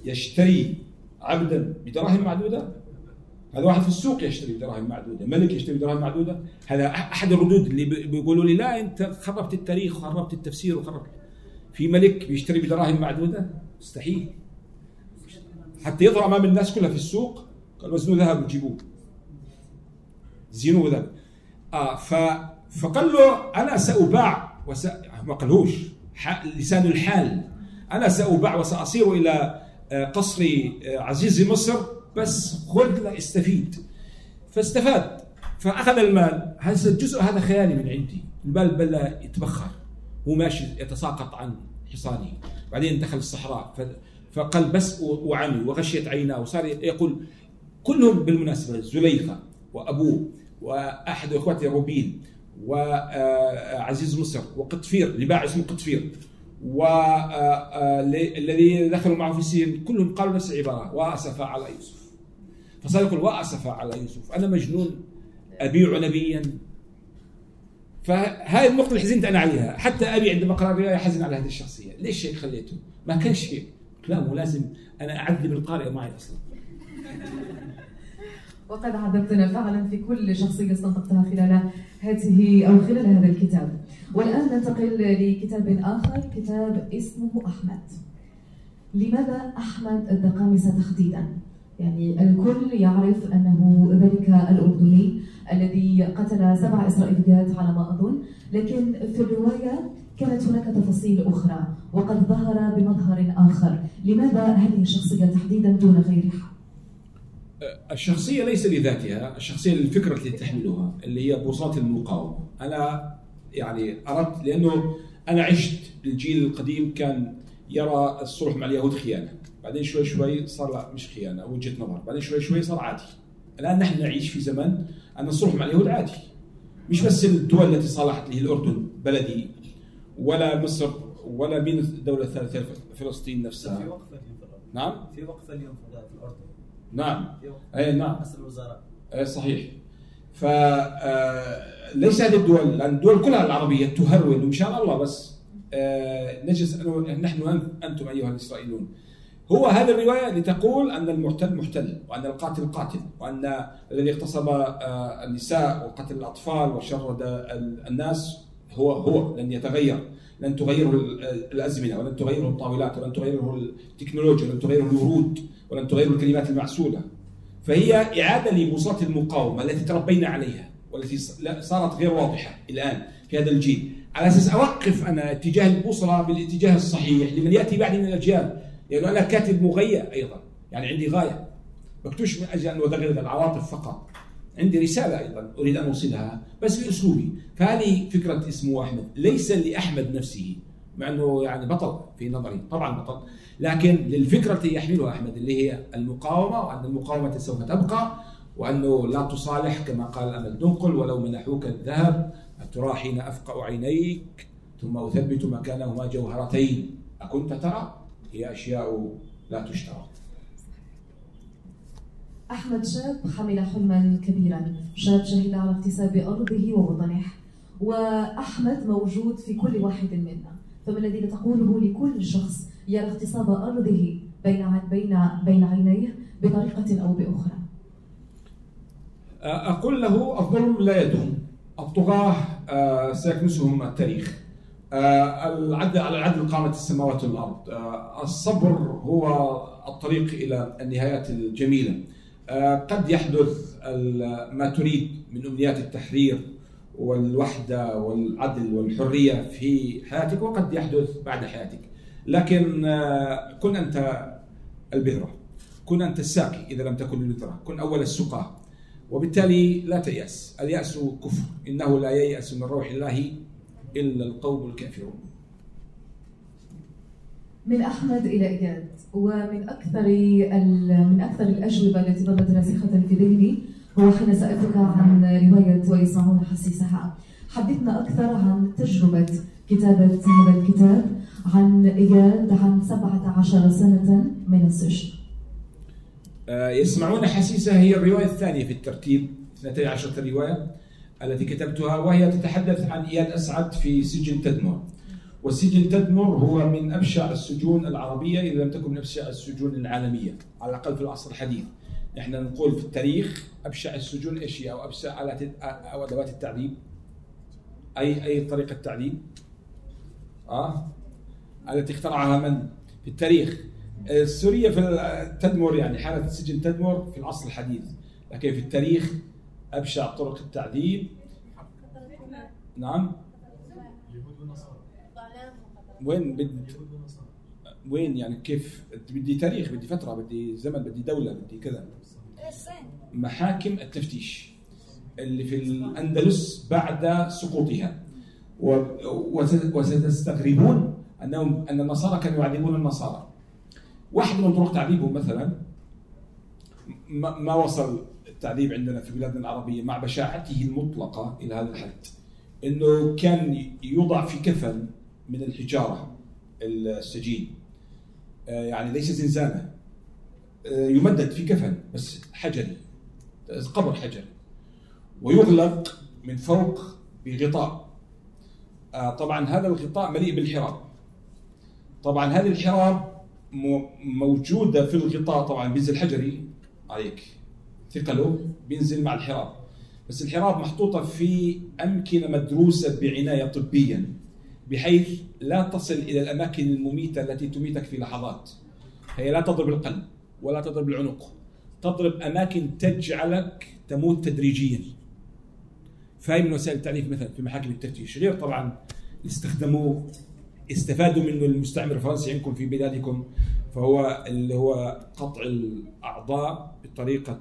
S1: يشتري عبدا بدراهم معدودة؟ هذا واحد في السوق يشتري بدراهم معدودة ملك يشتري بدراهم معدودة؟ هذا أحد الردود اللي بيقولوا لي لا أنت خربت التاريخ وخربت التفسير وخربت في ملك بيشتري بدراهم معدودة؟ مستحيل. حتى يظهر أمام الناس كلها في السوق قال وزنوا ذهب وجيبوه. زينوه ذهب. آه ف فقال له أنا سأباع وس... ما قالوش لسان الحال. أنا سأباع وسأصير إلى آه، قصر آه، عزيز مصر بس خذ استفيد. فاستفاد. فأخذ المال. هذا الجزء هذا خيالي من عندي. المال بدا يتبخر. هو ماشي يتساقط عن حصانه. بعدين دخل الصحراء فقال بس وعمي وغشيت عيناه وصار يقول كلهم بالمناسبة زليخة وأبوه وأحد إخواته روبين وعزيز مصر وقطفير لباع اسمه قطفير. والذي دخلوا معه في السجن كلهم قالوا نفس العبارة وأسف على يوسف. فصار يقول وأسف على يوسف. أنا مجنون أبيع نبيا. فهاي النقطة اللي حزنت أنا عليها. حتى أبي عندما قرأ الرواية حزن على هذه الشخصية. ليش هيك خليته؟ ما كان شيء. لا مو لازم أنا أعذب القارئ معي أصلا.
S10: وقد عذبتنا فعلا في كل شخصية استنطقتها خلال هذه أو خلال هذا الكتاب. والآن ننتقل لكتاب آخر كتاب اسمه أحمد. لماذا أحمد الدقامسة تحديدا؟ يعني الكل يعرف أنه ذلك الأردني. الذي قتل سبع إسرائيليات على ما أظن. لكن في الرواية كانت هناك تفاصيل أخرى وقد ظهر بمظهر آخر. لماذا هذه الشخصية تحديدا دون غيرها؟
S1: الشخصية ليس لذاتها الشخصية للفكرة التي تحملها اللي هي بوصات المقاومة. أنا يعني أردت لأنه أنا عشت الجيل القديم كان يرى الصلح مع اليهود خيانة. بعدين شوي شوي صار لا مش خيانة وجهة نظر. بعدين شوي شوي صار عادي. الآن نحن نعيش في زمن أن الصلح مع اليهود عادي مش بس الدول التي صالحت اللي هي الأردن بلدي ولا مصر ولا مين الدولة الثالثة فلسطين نفسها.
S18: في وقفة
S1: نعم.
S18: في وقفة اليوم في الأردن.
S1: نعم. اي نعم.
S18: رئيس الوزراء.
S1: اي صحيح. ف آه، ليس هذه الدول لأن الدول كلها العربية تهرول وان شاء الله بس آه، نجلس نحن أنتم أيها الإسرائيليون. هو هذه الرواية لتقول أن المحتل محتل وأن القاتل قاتل وأن الذي اغتصب آه، النساء وقتل الأطفال وشرد الناس هو هو لن يتغير لن تغيره الأزمنة ولن تغيره الطاولات ولن تغيره التكنولوجيا ولن تغيره الورود ولن تغيره الكلمات المعسولة. فهي إعادة لبساط المقاومة التي تربينا عليها والتي صارت غير واضحة الآن في هذا الجيل. على أساس أوقف أنا اتجاه البوصله بالاتجاه الصحيح لمن يأتي بعدي من الأجيال لأنه أنا كاتب مغير أيضا. يعني عندي غاية. مكتوش من أجل أن ادغدغ العواطف فقط. عندي رسالة أيضا أريد أن أوصلها بس باسلوبي فهذه فكرة اسمه أحمد. ليس لأحمد نفسه مع أنه يعني بطل في نظري. طبعا بطل. لكن للفكرة التي يحملها أحمد اللي هي المقاومة وأن المقاومة سوف تبقى وأنه لا تصالح كما قال أمل دنقل ولو منحوك الذهب ترى حين افقع عينيك ثم أثبت مكانهما جوهرتين. أكنت ترى؟ هي أشياء لا تشترى
S10: أحمد شاب حمل حلما كبيرا. شاب شهد على اغتساب أرضه ووطنه. وأحمد موجود في كل واحد منا. فما الذي تقوله لكل شخص يرى اغتصاب أرضه بين بين بين عينيه بطريقة أو بأخرى؟
S1: أقول له الظلم لا يدوم. الطغاة آه، سيكنسهم التاريخ. العدل على العدل قامت السماوات والأرض. آه، الصبر هو الطريق إلى النهايات الجميلة. قد يحدث ما تريد من أمنيات التحرير والوحدة والعدل والحرية في حياتك وقد يحدث بعد حياتك. لكن كن أنت البذرة كن أنت الساقي إذا لم تكن البذرة كن أول السقاة. وبالتالي لا تيأس. اليأس كفر. إنه لا ييأس من روح الله إلا القوم الكافرون.
S10: من أحمد إلى إياد ومن أكثر من أكثر الأجوبة التي ظلت راسخة في ذهني هو حين سألتك عن رواية ويسمعون حسيسها. حدثنا أكثر عن تجربة كتابة هذا الكتاب عن إياد عن 17 سنة من السجن.
S1: آه، يسمعون حسيسة هي الرواية الثانية في الترتيب 12 رواية. التي كتبتها وهي تتحدث عن إياد أسعد في سجن تدمر. وسجن تدمر هو من أبشع السجون العربية إذا لم تكن من أبشع السجون العالمية. على الأقل في العصر الحديث. نحن نقول في التاريخ أبشع السجون إيش هي؟ أو أبشع آلات أو أدوات التعذيب أي أي طريقة تعذيب آه؟ التي اخترعها من؟ في التاريخ. سوريا في تدمر يعني حالة سجن تدمر في العصر الحديث. لكن في التاريخ أبشع طرق التعذيب. نعم. وين بد وين يعني كيف؟ بدي تاريخ بدي فترة بدي زمن بدي دولة بدي كذا. محاكم التفتيش اللي في الأندلس بعد سقوطها. وستستغربون أنهم أن النصارى كانوا يعذبون النصارى. واحد من طرق تعذيبهم مثلا ما وصل التعذيب عندنا في بلادنا العربية مع بشاعته المطلقة إلى هذا الحد. أنه كان يوضع في كفن من الحجارة السجين. آه، يعني ليس زنزانة. آه، يمدد في كفن بس حجري. قبر حجري. ويغلق من فوق بغطاء. آه، طبعا هذا الغطاء مليء بالحراب. طبعا هذه الحراب موجودة في الغطاء طبعا بينزل حجري. عليك. ثقله بينزل مع الحراب. بس الحراب محطوطة في أمكنة مدروسة بعناية طبيا بحيث لا تصل إلى الأماكن المميتة التي تميتك في لحظات. هي لا تضرب القلب ولا تضرب العنق. تضرب أماكن تجعلك تموت تدريجيا. فهي من وسائل التعريف مثلا في محاكم التفتيش. غير طبعا استخدموا استفادوا منه المستعمر الفرنسي عندكم في بلادكم. فهو اللي هو قطع الأعضاء بطريقة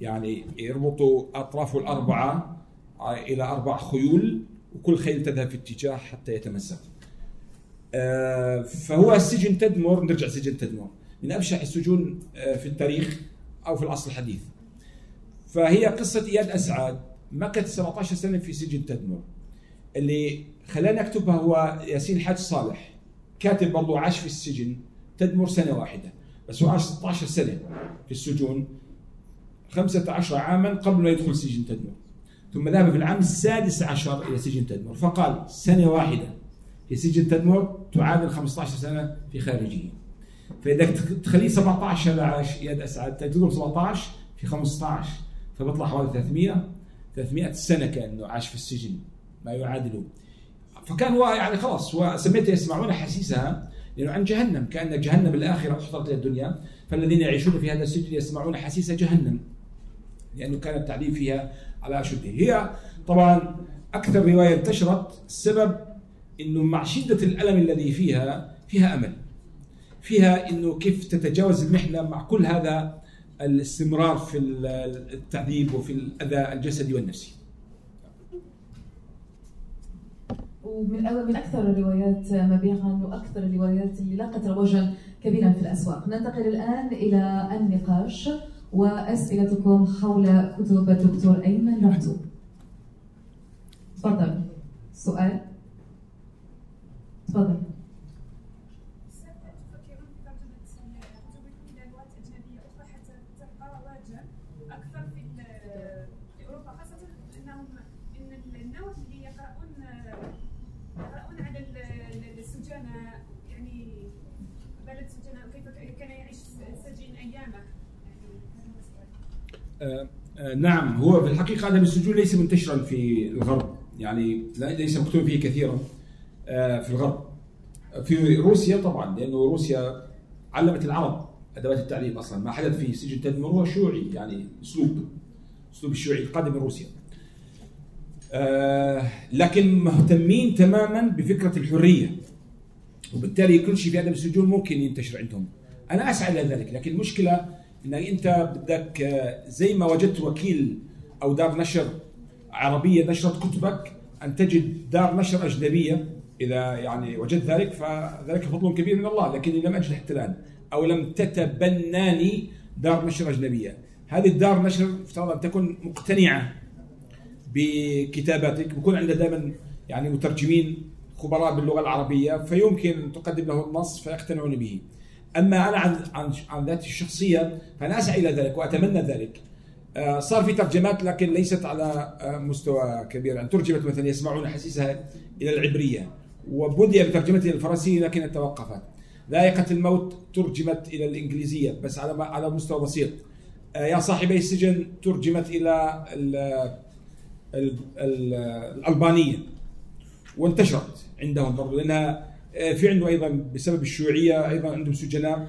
S1: يعني يربطوا اطرافه الأربعة إلى أربع خيول وكل خيل تذهب في اتجاه حتى يتمزق. آه، فهو السجن تدمر نرجع سجن تدمر من أبشع السجون آه، في التاريخ أو في العصر الحديث. فهي قصة إياد أسعد مكث 17 سنة في سجن تدمر. اللي خلاني أكتبها هو ياسين حاج صالح كاتب برضه عاش في السجن تدمر سنة واحدة بس هو عاش 16 سنة في السجون 15 عاما قبل ما يدخل سجن تدمر. ثم ذهب في العام السادس عشر إلى سجن تدمر فقال سنة واحدة في سجن تدمر تعادل 15 سنة في خارجية. فإذا تخليه 17 عاش يد أسعد تضرب 17 في 15 فبيطلع حوالي 300 300 سنة كأنه عاش في السجن ما يعادله. فكان هو يعني خلاص هو سميته يسمعون حسيسها لأنه عن جهنم كأن جهنم الآخرة أحضرت الدنيا. فالذين يعيشون في هذا السجن يسمعون حسيس جهنم لأنه كان التعذيب فيها على أشده. هي طبعا أكثر رواية انتشرت السبب إنه مع شدة الألم الذي فيها فيها أمل. فيها إنه كيف تتجاوز المحنة مع كل هذا الاستمرار في التعذيب وفي الأذى الجسدي والنفسي.
S10: ومن من أكثر الروايات مبيعا وأكثر الروايات اللي لاقت رواجا كبيرا في الأسواق. ننتقل الآن إلى النقاش وأسئلتكم حول كتب الدكتور أيمن رعتوب تفضل. سؤال. تفضل.
S1: نعم هو في الحقيقة عدم السجون ليس منتشرا في الغرب. يعني ليس مكتوب فيه كثيرا آه، في الغرب. في روسيا طبعا لأنه روسيا علمت العرب أدوات التعليم أصلا. ما حدث في سجن تدمر هو شيوعي يعني أسلوب أسلوب الشيوعي القادم من روسيا. لكن مهتمين تماما بفكرة الحرية. وبالتالي كل شيء في أدب السجون ممكن ينتشر عندهم. أنا أسعى إلى ذلك لكن المشكلة انك أنت بدك آه، زي ما وجدت وكيل أو دار نشر عربية نشرت كتبك أن تجد دار نشر أجنبية. إذا يعني وجدت ذلك فذلك فضل كبير من الله. لكني لم أجد حتى الان أو لم تتبناني دار نشر أجنبية. هذه الدار نشر افترض أن تكون مقتنعة بكتاباتك بكون عندها دائما يعني مترجمين خبراء باللغة العربية فيمكن تقدم له النص فيقتنعون به. أما أنا عن عن عن ذاتي الشخصية فأنا أسعى إلى ذلك وأتمنى ذلك. آه، صار في ترجمات لكن ليست على آه، مستوى كبير يعني ترجمت مثلا يسمعون حسيسها إلى العبرية وبدأ بترجمتها إلى الفرنسية لكن توقفت. ذائقة الموت ترجمت إلى الإنجليزية بس على على مستوى بسيط. آه، يا صاحبي السجن ترجمت إلى ال ال ال الألبانية وانتشرت عندهم برضو لأنها في عنده أيضا بسبب الشيوعية أيضا عندهم سجناء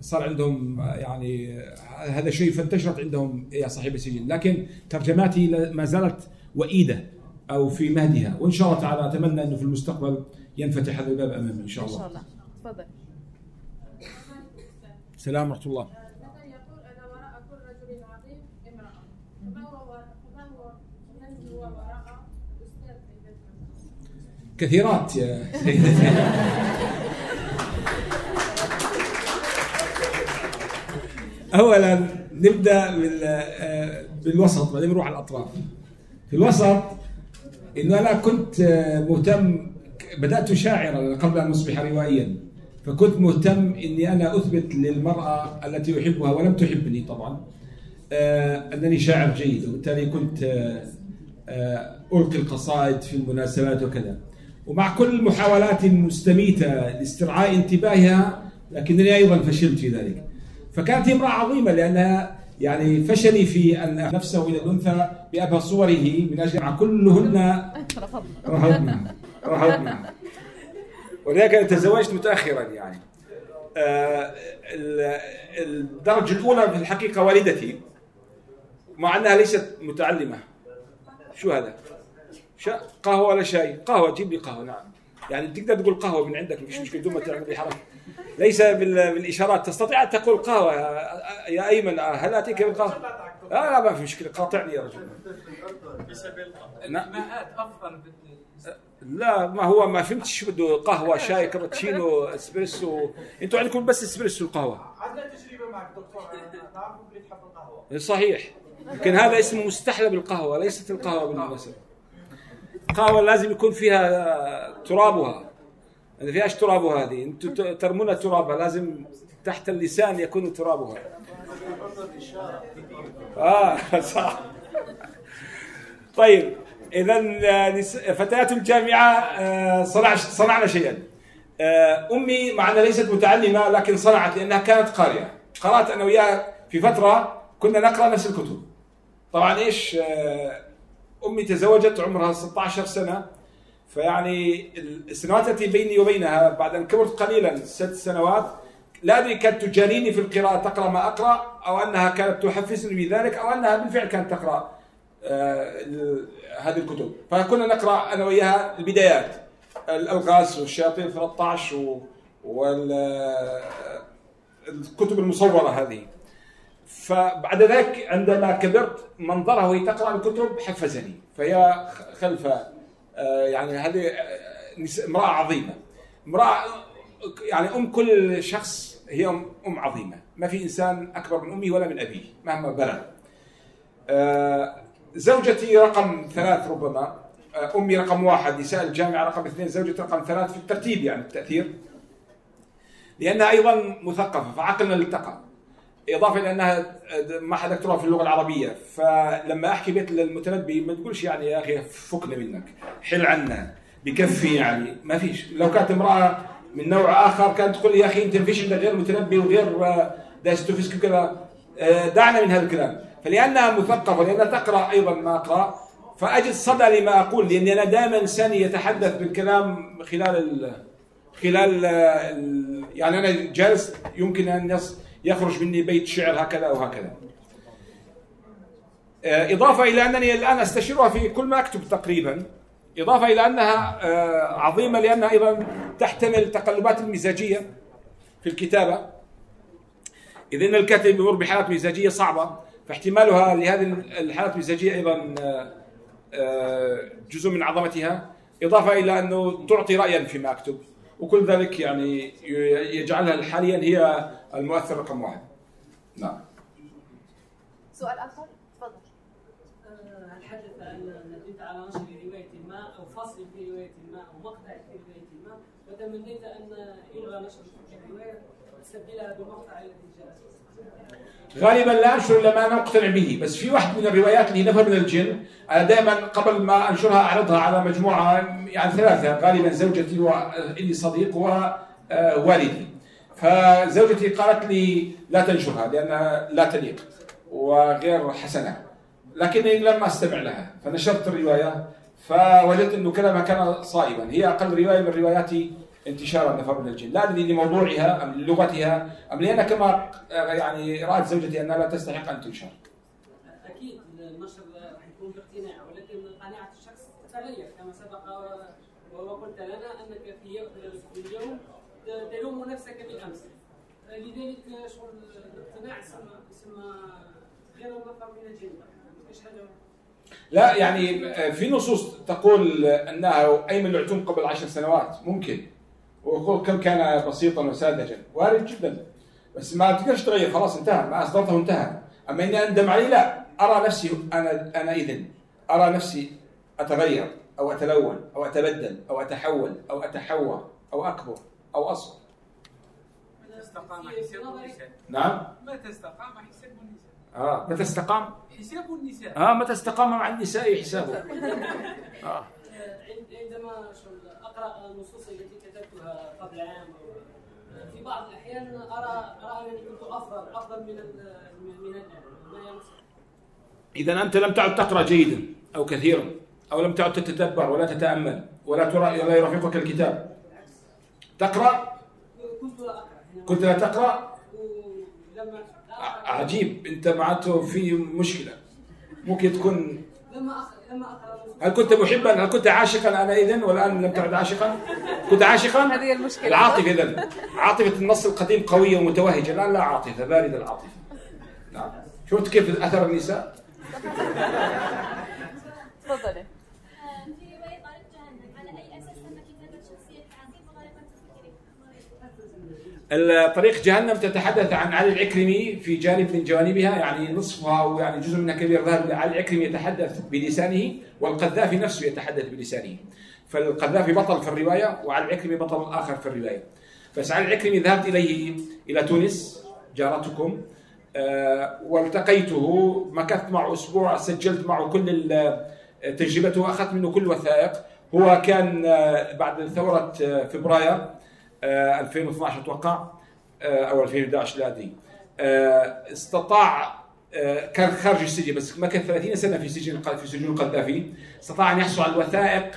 S1: صار عندهم آه، يعني آه، هذا شيء فانتشرت عندهم يا صاحب السجن لكن ترجماتي ما زالت وئيدة أو في مهدها وإن شاء الله تعالى أتمنى أنه في المستقبل ينفتح هذا الباب أمامي إن شاء الله. ان شاء الله تفضل. السلام ورحمة الله. كثيرات يا سيدتي اولا نبدأ بالوسط بعدين نروح على الأطراف. في الوسط إنه أنا كنت مهتم بدأت شاعرا قبل أن أصبح روائيا. فكنت مهتم إني أنا أثبت للمرأة التي أحبها ولم تحبني طبعا آه، أنني شاعر جيد. وبالتالي كنت آه، ألقي القصائد في المناسبات وكذا. ومع كل المحاولات المستميتة لاسترعاء انتباهها لكنني أيضا فشلت في ذلك. فكانت امرأة عظيمة لأنها يعني فشلي في أن نفسه إلى الأنثى بأبهى صوره من أجل مع كلهن رفضنا رفضنا ولذلك تزوجت متأخرا يعني. آه الدرجة الأولى في الحقيقة والدتي مع أنها ليست متعلمة. شو هذا؟ قهوة ولا شاي؟ قهوة جيب لي قهوة نعم. يعني تقدر تقول قهوة من عندك مفيش مشكلة بدون ما تعمل حركة. ليس بالإشارات تستطيع أن تقول قهوة يا أيمن هل أتيك بالقهوه؟ لا لا ما في مشكلة قاطعني يا رجل. نعم. أفضل لا ما هو ما فهمتش شو بده قهوة شاي كابتشينو إسبريسو. أنتوا عندكم بس إسبريسو القهوة. عندنا تجربة معك دكتور. نعرف بتحب القهوة. صحيح. لكن هذا اسمه مستحلب القهوه ليست القهوة بالمناسبة. قهوة لازم يكون فيها ترابها. ما فيهاش ترابها هذه أنتم ترمون ترابها لازم تحت اللسان يكون ترابها. آه [LAUGHS] صح. طيب إذا فتيات الجامعة آه، صنع صنعنا شيئا. آه، أمي معنا ليست متعلمة لكن صنعت لأنها كانت قارئة. قرأت أنا وياها في فترة كنا نقرأ نفس الكتب. طبعا إيش؟ آه، أمي تزوجت عمرها 16 سنة فيعني السنوات التي بيني وبينها بعد أن كبرت قليلا ست سنوات لا أدري كانت تجاريني في القراءة تقرأ ما أقرأ أو أنها كانت تحفزني بذلك أو أنها بالفعل كانت تقرأ آه هذه الكتب. فكنا نقرأ أنا وياها البدايات الألغاز والشياطين 13 والكتب المصورة هذه. فبعد ذلك عندما كبرت منظرها وهي تقرا الكتب حفزني فهي خلف آه، يعني هذه نس- امرأة عظيمة. امرأة يعني أم كل شخص هي أم عظيمة. ما في إنسان أكبر من امه ولا من أبيه مهما بلغ. آه، زوجتي رقم ثلاث ربما. آه، أمي رقم واحد نساء الجامعة رقم اثنين زوجتي رقم ثلاث في الترتيب يعني التأثير. لأنها أيضا مثقفة فعقلنا التقى إضافة إلى أنها معها دكتوراه في اللغة العربية. فلما أحكي بيت للمتنبي ما تقولش يعني يا أخي فكنا منك حل عنا بكفي يعني. ما فيش. لو كانت امرأة من نوع آخر كانت تقول لي يا أخي أنت ما فيش غير متنبي وغير داستوفسكي وكذا آه، دعنا من هذا الكلام. فلأنها مثقفة ولانها تقرأ أيضا ما أقرأ. فأجد صدى لما أقول لأني أنا دائما انسان يتحدث بالكلام خلال ال خلال ال- يعني أنا جالس يمكن أن يص- يخرج مني بيت شعر هكذا وهكذا. آه، إضافة إلى أنني الآن أستشيرها في كل ما أكتب تقريبا. إضافة إلى أنها آه، عظيمة لأنها أيضا تحتمل تقلبات المزاجية في الكتابة. اذا إن الكاتب يمر بحالات مزاجية صعبة فاحتمالها لهذه الحالات المزاجية أيضا آه، جزء من عظمتها إضافة إلى أنه تعطي رايا فيما أكتب وكل ذلك يعني يجعلها حاليا هي المؤثر رقم واحد. نعم.
S11: سؤال آخر تفضل
S15: هل حدث أن ندمت على نشر رواية ما أو فصل في رواية ما أو مقطع في رواية ما وتمنيت أن يلغى نشر تلك الرواية وتستبدلها بالمقطع الذي جاء
S1: غالبا لا أنشر إلا ما أنا مقتنع به بس في واحد من الروايات اللي هي نفر من الجن أنا دائما قبل ما أنشرها أعرضها على مجموعة يعني ثلاثة غالبا زوجتي والي صديق ووالدي فزوجتي قالت لي لا تنشرها لأنها لا تليق وغير حسنة. لكني لم أستمع لها فنشرت الرواية فوجدت إنه كلامها كان صائبا. هي أقل رواية من رواياتي انتشارا نفر من الجن. لا أدري لموضوعها أم للغتها أم لأن كما يعني رأت زوجتي أنها لا تستحق أن تنشر.
S15: أكيد النشر راح يكون باقتناع ولكن قناعة الشخص تتغير كما سبق وقلت لنا أنك في يوم في اليوم تلوم نفسك بالامس لذلك شغل الاقتناع يسمى يسمى غير النفر من الجن إيش هذا؟
S1: لا يعني في نصوص تقول أنها أيمن العتوم قبل عشر سنوات ممكن. ويقول كم كان بسيطا وساذجا. وارد جدا. بس ما تقدرش تغير خلاص انتهى. ما أصدرته انتهى. أما إني اندم عليه لا. أرى نفسي أنا أنا إذن. أرى نفسي أتغير أو أتلون أو أتبدل أو أتحول أو أتحوى أو أكبر. أو اصغر
S12: متى استقام حساب النساء.
S1: نعم؟
S12: متى استقام حساب النساء؟
S1: آه. متى استقام؟
S12: حساب النساء.
S1: آه متى استقام مع النساء حسابه. [LAUGHS] آه.
S15: عند- عندما أقرأ النصوص التي كتبتها قبل عام أو في بعض الأحيان ارى أرى أنني كنت افضل أفضل من ال- من من الان ما ينصح.
S1: إذا أنت لم تعد تقرأ جيدا أو كثيرا أو لم تعد تتدبر ولا تتأمل ولا ترى ولا يرافقك الكتاب تقرأ؟
S15: كنت لا اقرا
S1: كنت لا تقرأ؟ عجيب أنت معناته في مشكلة. ممكن تكون
S15: لما أقرأ لما
S1: هل كنت محبا؟ هل كنت عاشقا أنا إذن؟ والآن لم تعد عاشقا؟ كنت عاشقا؟
S11: هذه المشكلة.
S1: العاطفة إذن. عاطفة النص القديم قوية ومتوهجة. الآن لا عاطفة باردة العاطفة. نعم. شفت كيف أثر النساء؟
S11: تفضلي.
S13: طريق جهنم
S1: تتحدث عن علي العكرمي في جانب من جوانبها يعني نصفها أو يعني جزء منها كبير ذهب علي العكرمي يتحدث بلسانه والقذافي نفسه يتحدث بلسانه. فالقذافي بطل في الرواية وعلي العكرمي بطل آخر في الرواية. بس علي العكرمي ذهبت إليه إلى تونس جارتكم آه، والتقيته مكثت معه أسبوع سجلت معه كل ال- تجربته واخذت منه كل الوثائق هو كان آه، بعد ثورة آه، فبراير آه، 2012 أتوقع آه، أو 2011 لا أدري. آه، استطاع آه، كان خارج السجن بس مكث 30 سنة في سجن في سجون القذافي استطاع أن يحصل على الوثائق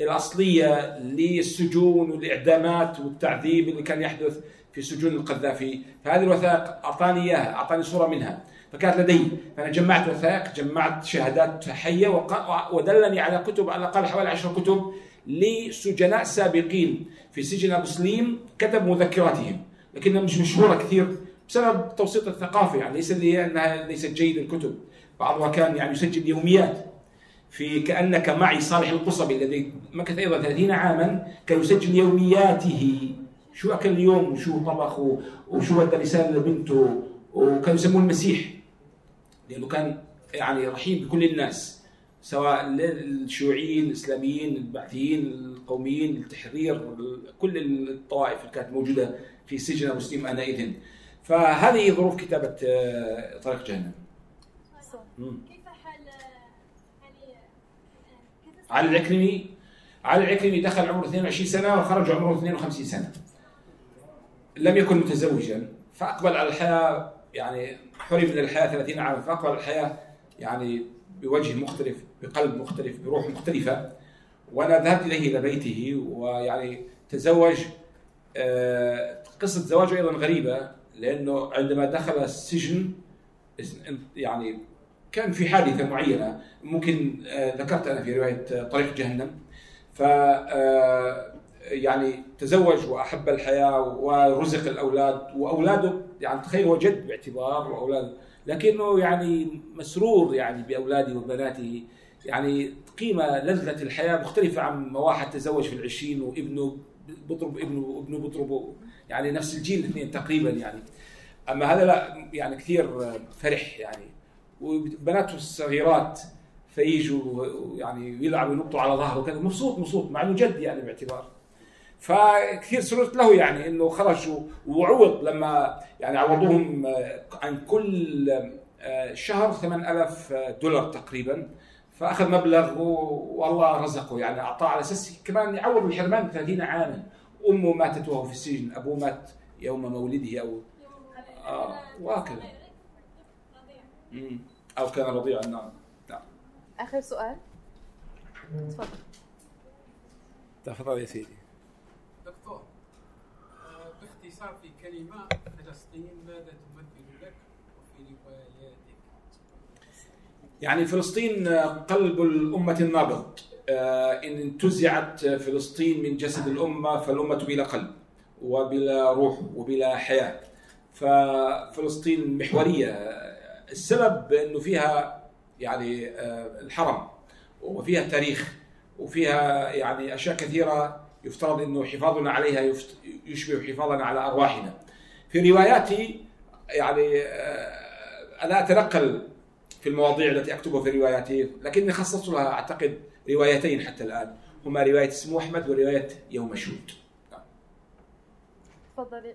S1: الأصلية للسجون والإعدامات والتعذيب اللي كان يحدث في سجون القذافي. فهذه الوثائق أعطاني إياها أعطاني صورة منها. فكانت لدي. فأنا جمعت وثائق جمعت شهادات حيه ودلني على كتب على الأقل حوالي 10 كتب لسجناء سابقين. في سجن ابو سليم كتبوا مذكراتهم لكنها مش مشهورة كثير بسبب توسيط الثقافة. يعني ليس اللي هي أنها ليست جيدة الكتب. بعضها كان يعني يسجل يوميات في كأنك معي صالح القصبي الذي مكث أيضا 30 عاما كان يسجل يومياته. شو أكل اليوم؟ وشو طبخ؟ وشو ودى رسالة لبنته؟ وكانوا يسموه المسيح لأنه كان يعني رحيم بكل الناس سواء الشيوعيين الإسلاميين البعثيين القوميين التحرير كل الطوائف اللي كانت موجودة في سجن مسلم آنئذ فهذه ظروف كتابة آه، طريق جهنم. كيف حال يعني علي العكرمي علي العكرمي دخل عمره 22 سنة وخرج عمره 52 سنة. لم يكن متزوجا فأقبل على الحياة يعني حرم من الحياة 30 عاما فأقبل على الحياة يعني بوجه مختلف بقلب مختلف بروح مختلفة. وأنا ذهبت إليه إلى بيته ويعني تزوج آه، قصة زواجه أيضا غريبة لأنه عندما دخل السجن يعني كان في حادثة معينة ممكن آه، ذكرت أنا في رواية طريق جهنم. ف آه، يعني تزوج وأحب الحياة ورزق الأولاد وأولاده يعني تخيل هو جد باعتبار واولاد لكنه يعني مسرور يعني بأولاده وبناته. يعني قيمة لذة الحياة مختلفة عن ما واحد تزوج في العشرين وابنه بضرب ابنه وابنه بضربه يعني نفس الجيل الاثنين تقريبا يعني. أما هذا لا يعني كثير فرح يعني. وبناته الصغيرات فيجوا يعني يلعبوا ينطوا على ظهره وكذا. مبسوط مبسوط مع إنه جد يعني باعتبار. فكثير سررت له يعني إنه خرجوا وعوض لما يعني عوضوهم عن كل آه، شهر 8000 دولار تقريبا. فأخذ مبلغ والله رزقه. يعني أعطاه على أساس كمان يعوض الحرمان 30 عاما. أمه ماتت وهو في السجن أبوه مات يوم مولده أو آه وهكذا. أو كان رضيعا نعم. نعم.
S11: آخر سؤال. تفضل.
S1: تفضل يا سيدي.
S12: دكتور آه، باختصار في كلمة فلسطين ماذا تمثل لك وفي رواياتك
S1: يعني فلسطين قلب الأمة النابض. آه، إن انتزعت فلسطين من جسد الأمة فالأمة بلا قلب وبلا روح وبلا حياة. ففلسطين محورية. السبب أنه فيها يعني آه، الحرم وفيها تاريخ وفيها يعني أشياء كثيرة يفترض إنه حفاظنا عليها يشبه حفاظنا على أرواحنا. في رواياتي يعني آه، أنا أتنقل في المواضيع التي أكتبها في رواياتي لكني خصصت لها أعتقد روايتين حتى الآن هما رواية اسمه أحمد ورواية يوم شود.
S11: تفضلي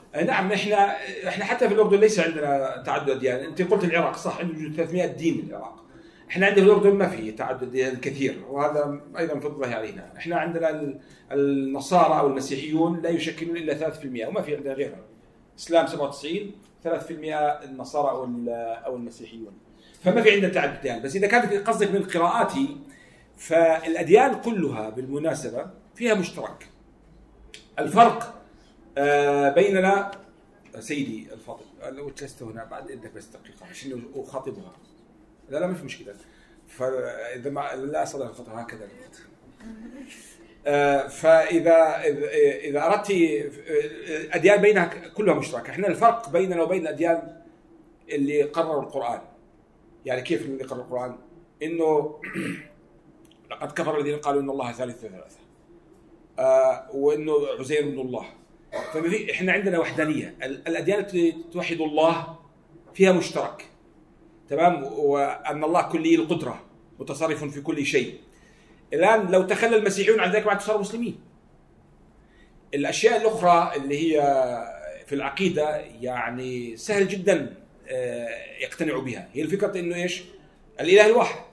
S1: نعم إحنا إحنا حتى في الأردن ليس عندنا تعدد اديان، أنت قلت العراق صح عنده 300 دين العراق. إحنا عندنا في الأردن ما في تعدد اديان كثير وهذا أيضا فضل الله علينا، إحنا عندنا النصارى أو المسيحيون لا يشكلون إلا 3% وما في عندنا غيرهم. إسلام 97 3% النصارى أو أو المسيحيون. فما في عندنا تعدد اديان بس إذا كانت قصدك من قراءاتي فالأديان كلها بالمناسبة فيها مشترك الفرق بيننا سيدي الفاضل. لو جلست هنا بعد اذنك بس دقيقه عشان أخاطبها. لا لا ما في مشكلة. فاذا ما لا أستطيع الخطا هكذا آه، فاذا اذا أردت الأديان بينها كلها مشتركة. إحنا الفرق بيننا وبين الأديان اللي قرروا القرآن. يعني كيف اللي يقرأ القرآن؟ إنه [CLEARS THROAT] لقد كفر الذين قالوا إن الله ثالث ثلاثة آه وإنه عزير ابن الله. ففي إحنا عندنا وحدانية. ال- الأديان التي توحد الله فيها مشترك تمام؟ وأن الله كلي القدرة متصرف في كل شيء. الآن لو تخلى المسيحيون عن ذلك بعد صاروا مسلمين. الأشياء الأخرى اللي هي في العقيدة يعني سهل جدا آه، يقتنعوا بها. هي الفكرة إنه إيش؟ الإله الواحد.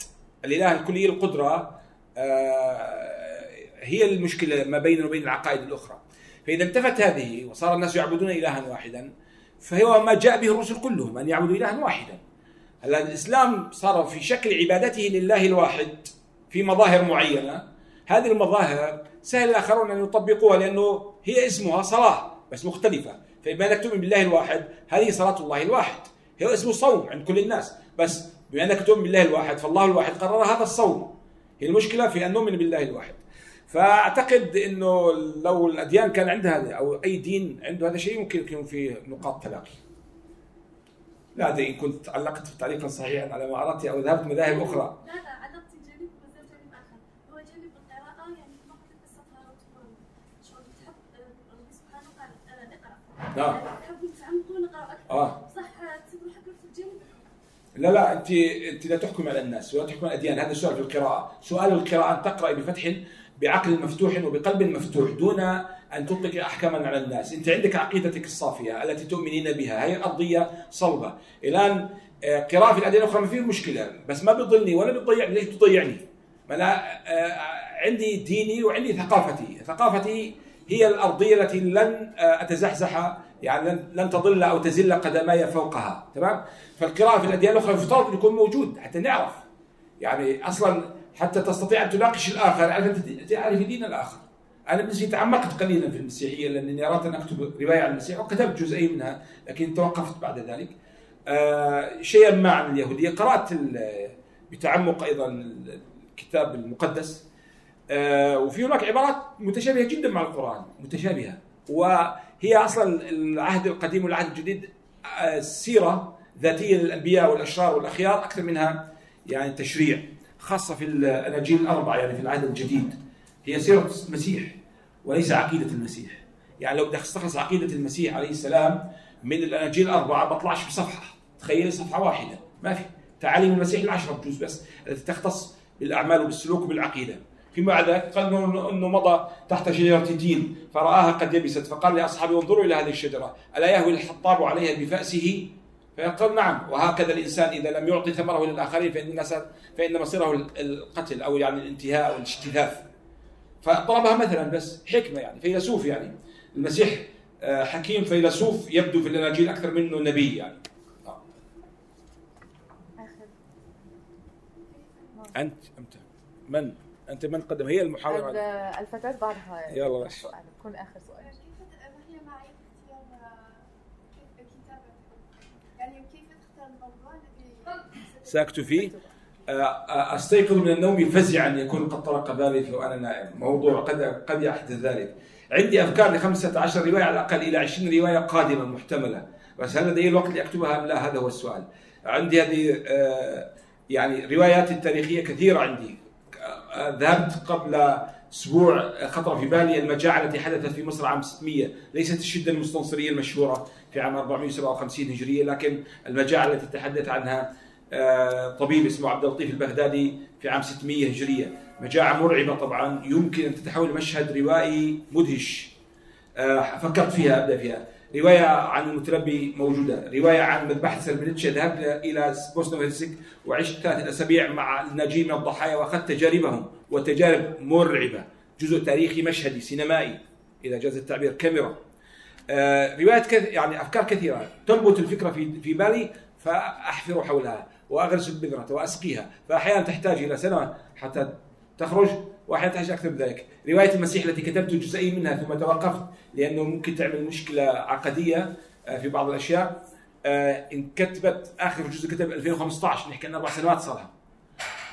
S1: الإله الكلي القدرة آه، هي المشكلة ما بيننا وبين العقائد الأخرى. فإذا انتفت هذه وصار الناس يعبدون إلها واحدا فهو ما جاء به الرسل كلهم أن يعبدوا إلها واحدا. هلا الإسلام صار في شكل عبادته لله الواحد في مظاهر معينة. هذه المظاهر سهل الآخرون أن يطبقوها لأنه هي اسمها صلاة بس مختلفة. فبما أنك تؤمن بالله الواحد هذه صلاة الله الواحد. هي اسمه صوم عند كل الناس. بس بما أنك تؤمن بالله الواحد فالله الواحد قرر هذا الصوم. هي المشكلة في أن نؤمن بالله الواحد. فأعتقد إنه لو الأديان كان عندها أو أي دين عنده هذا الشيء ممكن يكون فيه نقاط تلاقي. لا أدري إن كنت علقت تعليقا صحيحا على ما أردت أو ذهبت مذاهب أخرى.
S16: لا لا علاقتي جانب آخر. هو جانب القراءة يعني كما قلت قصه هاروت وماروت شغل تحب آه، ربي سبحانه قال آه، اقرأ.
S1: نعم.
S16: تحبوا تعمقوا نقرا أكثر.
S1: لا لا انت انت لا تحكم على الناس ولا تحكم على الاديان هذا السؤال في القراءة. سؤال القراءة أن تقرا بفتح بعقل مفتوح وبقلب مفتوح دون أن تطلق أحكاما على الناس. أنت عندك عقيدتك الصافية التي تؤمنين بها هي أرضية صلبة. الآن آه، قراءة في الأديان الأخرى ما فيه مشكلة بس ما بتضلني ولا بتضيع ليش تضيعني ما أنا آه، عندي ديني وعندي ثقافتي. ثقافتي هي الأرضية التي لن آه، أتزحزح يعني لن تضل أو تزل قدماي فوقها تمام؟ فالقراءة في الأديان الأخرى يفترض ان يكون موجود حتى نعرف. يعني أصلا حتى تستطيع أن تناقش الآخر أنت تعرف دين الآخر. أنا بالنسبة لي تعمقت قليلا في المسيحية لأنني اردت أن أكتب رواية عن المسيح وكتبت جزئين منها لكن توقفت بعد ذلك. آه شيئا ما عن اليهودية. قرات بتعمق أيضا الكتاب المقدس. آه وفي هناك عبارات متشابهة جدا مع القرآن متشابهة. وهي أصلا العهد القديم والعهد الجديد آه، سيرة ذاتية للأنبياء والأشرار والأخيار أكثر منها يعني تشريع خاصة في الأناجيل الأربعة يعني في العهد الجديد. هي سيرة المسيح وليس عقيدة المسيح. يعني لو بدك تستخلص عقيدة المسيح عليه السلام من الأناجيل الأربعة بطلعش بصفحة. تخيل صفحة واحدة. ما في. تعاليم المسيح العشرة بجوز بس التي تختص بالأعمال وبالسلوك وبالعقيدة. فيما ذلك قال انه مضى تحت شجرة تين فرآها قد يبست فقال لأصحابه انظروا إلى هذه الشجرة ألا يهوي الحطاب عليها بفأسه؟ فيقول نعم وهكذا الإنسان إذا لم يعطي ثمره للآخرين فإن فإن مصيره القتل أو يعني الانتهاء أو الاجتثاث فضربها مثلا بس حكمة يعني فيلسوف يعني. المسيح آه، حكيم فيلسوف يبدو في الاناجيل أكثر منه نبي يعني. أنت أنت. من؟ أنت من قدم هي المحاضره
S11: ال- الفتاة بعدها
S1: يلا ماشي.
S11: سؤال كون آخر سؤال.
S13: يعني كيف تختار الموضوع الذي
S1: ساكت فيه. آه، آه، أستيقظ من النوم فزعا يكون قد طرق بابي وأنا نائم. موضوع قد قد يحدث ذلك. عندي أفكار ل 15 رواية على الأقل إلى 20 رواية قادمة محتملة. بس هل لدي الوقت لأكتبها أم لا؟ هذا هو السؤال. عندي هذه آه، يعني روايات تاريخية كثيرة عندي. ذهبت قبل أسبوع خطر في بالي المجاعة التي حدثت في مصر عام 600 ليست الشدة المستنصرية المشهورة في عام 457 هجرية لكن المجاعة التي تحدث عنها آه، طبيب اسمه عبد اللطيف البغدادي في عام 600 هجرية. مجاعة مرعبة طبعا يمكن أن تتحول مشهد روائي مدهش. آه، فكرت فيها أبدأ فيها. رواية عن المتنبي موجودة. رواية عن مذبحه سربنيتشا ذهبت إلى بوسنا وهرسك وعشت ثلاثة أسابيع مع الناجين من الضحايا وأخذت تجاربهم وتجارب مرعبة. جزء تاريخي مشهدي سينمائي اذا جاز التعبير. كاميرا. آه، روايات كث... يعني أفكار كثيرة. تنبت الفكرة في في بالي فأحفر حولها وأغرس البذره وأسقيها. فأحيانا تحتاج إلى سنة حتى تخرج وأحيانا تحتاج أكثر من ذلك. رواية المسيح التي كتبت جزئين منها ثم توقفت لأنه ممكن تعمل مشكلة عقدية آه، في بعض الأشياء. آه، انكتبت آخر جزء كتب 2015 نحكي عن أربع سنوات صار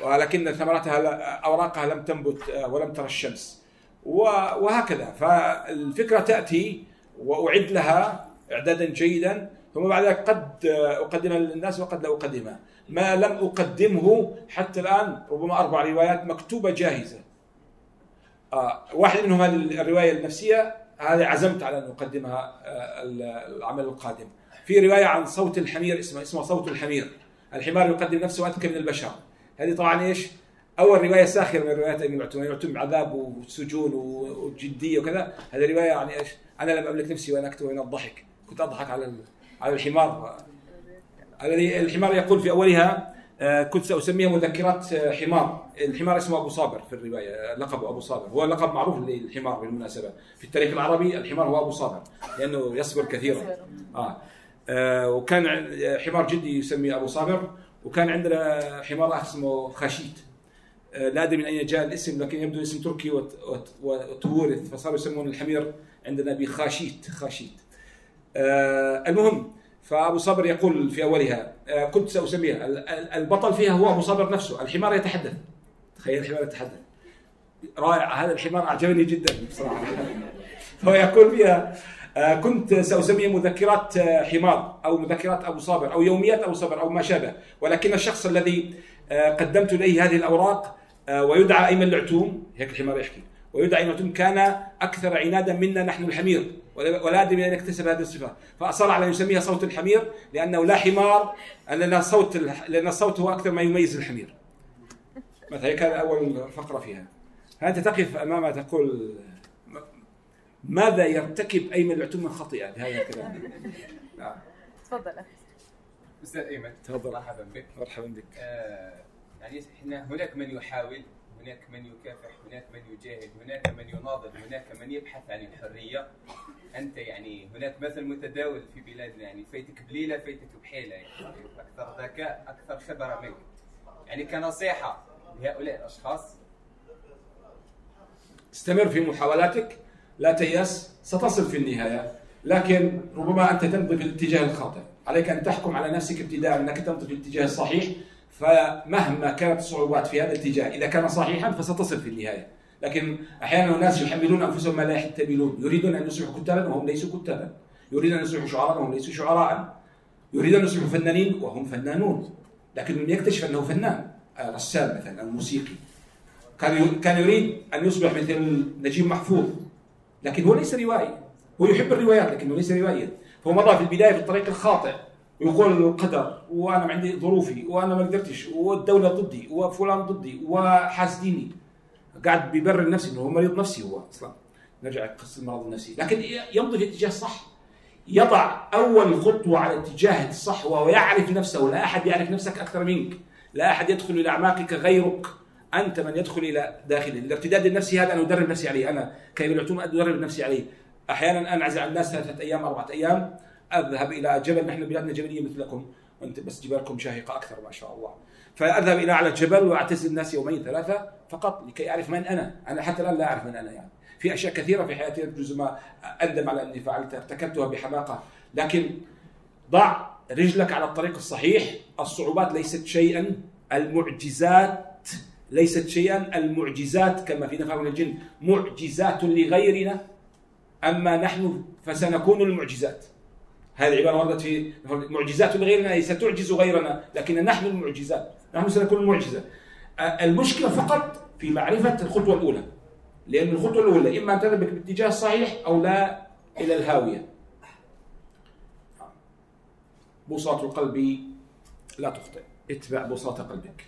S1: ولكن ثمرتها لا- أوراقها لم تنبت آه، ولم ترى الشمس. وهكذا. فالفكرة تأتي وأعد لها إعدادا جيدا. ثم بعد ذلك قد اقدمها للناس وقد لا اقدمها ما لم أقدمه حتى الآن ربما أربع روايات مكتوبة جاهزة. آه واحد منهم هذه الرواية النفسية هذه عزمت على أن أقدمها آه العمل القادم. في رواية عن صوت الحمير اسمها اسمها صوت الحمير. الحمار يقدم نفسه أذكى من البشر. هذه طبعا إيش؟ أول رواية ساخرة من روايات ابن معتم يعتم بعذاب وسجون وجدية وكذا. هذه رواية يعني إيش؟ أنا لم أملك نفسي وأنا أكتب من الضحك. كنت أضحك على على الحمار. الذي الحمار يقول في أولها آه، كنت ساسميها مذكرات آه، حمار. الحمار اسمه أبو صابر في الرواية لقبه أبو صابر. هو لقب معروف للحمار بالمناسبة. في التاريخ العربي الحمار هو أبو صابر لأنه يصبر كثيرا. آه, آه وكان حمار جدي يسمي أبو صابر وكان عندنا حمار آخر اسمه خاشيت آه لا أدري من أين جاء الاسم لكن يبدو اسم تركي وتورث فصاروا يسمون الحمير عندنا بخاشيت خاشيت آه المهم فأبو صبر يقول في أولها آه، كنت سأسميها. البطل فيها هو أبو صبر نفسه. الحمار يتحدث. تخيل الحمار يتحدث. رائع. هذا الحمار أعجبني جدا بصراحة. [LAUGHS] فهو يقول فيها آه، كنت سأسمي مذكرات آه، حمار أو مذكرات أبو صابر أو يوميات أبو صابر أو ما شابه. ولكن الشخص الذي قدمت إليه هذه الأوراق ويدعى أيمن العتوم. هيك الحمار يحكي. ويدعى أيمن العتوم كان أكثر عنادا منا نحن الحمير. ولا أدري ان يكتسب هذه الصفة. فأصر على ان يسميها صوت الحمير لأنه لا حمار لأن صوت لأن الصوت هو أكثر ما يميز الحمير. مثلا هذا أول فقرة فيها. فأنت تقف أمامها تقول ماذا يرتكب أيمن العتوم من خطيئة؟ بهذا الكلام.
S11: نعم. تفضل.
S18: أستاذ أيمن
S1: تفضل.
S18: مرحبا بك.
S1: مرحبا بك.
S18: آه يعني هناك من يحاول هناك من يكافح هناك من يجاهد هناك من يناضل هناك من يبحث عن الحرية. أنت يعني هناك مثل متداول في بلادنا يعني فايتك بليلة فايتك بحيلة يعني أكثر ذكاء أكثر خبرة منك. يعني كنصيحة لهؤلاء الأشخاص.
S1: استمر في محاولاتك لا تيأس ستصل في النهاية. لكن ربما أنت تمضي في الاتجاه الخاطئ. عليك أن تحكم على نفسك ابتداء أنك تمضي في الاتجاه الصحيح. فمهما كانت الصعوبات في هذا الاتجاه إذا كان صحيحا فستصل في النهاية. لكن أحيانا الناس يحملون أنفسهم ما لا يحتملون. يريدون أن يصبحوا كتابا وهم ليسوا كتابا. يريدون أن يصبحوا شعراء وهم ليسوا شعراء. يريدون أن يصبحوا فنانين وهم فنانون. لكن من يكتشف أنه فنان رسام مثلا أو موسيقي. كان كان يريد أن يصبح مثل نجيب محفوظ. لكن هو ليس روائي. هو يحب الروايات لكنه ليس روائيا. فهو مضى في البداية في الطريق الخاطئ. ويقول القدر وأنا عندي ظروفي وأنا ما قدرتش والدولة ضدي وفلان ضدي وحاسديني. قاعد بيبرر نفسه إنه هو مريض نفسي هو أصلا. نرجع قصه المرض النفسي. لكن يمضي في اتجاه الصح يضع أول خطوة على اتجاه الصح وهو يعرف نفسه. لا أحد يعرف نفسك أكثر منك. لا أحد يدخل إلى أعماقك غيرك. أنت من يدخل إلى داخله الارتداد النفسي هذا أنا أدرب نفسي عليه. أنا كيف العتوم أدرب نفسي عليه. أحيانا انعزل عن الناس ثلاثة أيام أربعة أيام. أذهب إلى جبل نحن بلادنا جبلية مثلكم وأنت بس جبالكم شاهقة أكثر ما شاء الله. فأذهب إلى اعلى الجبل وأعتزل الناس يومين ثلاثة فقط لكي أعرف من أنا. أنا حتى الآن لا أعرف من أنا يعني. في أشياء كثيرة في حياتي جزء ما اندم على أني فعلتها ارتكبتها بحماقة. لكن ضع رجلك على الطريق الصحيح. الصعوبات ليست شيئا المعجزات ليست شيئا المعجزات كما في نفر من الجن معجزات لغيرنا. أما نحن فسنكون المعجزات. هذه العبارة وردت في معجزات لغيرنا أي ستعجز غيرنا لكن نحن المعجزات. نحن سنكون المعجزة. المشكلة فقط في معرفة الخطوة الأولى. لأن الخطوة الأولى إما أن تذهب بالاتجاه الصحيح أو لا إلى الهاوية. بساط القلب لا تخطئ. اتبع بساط قلبك.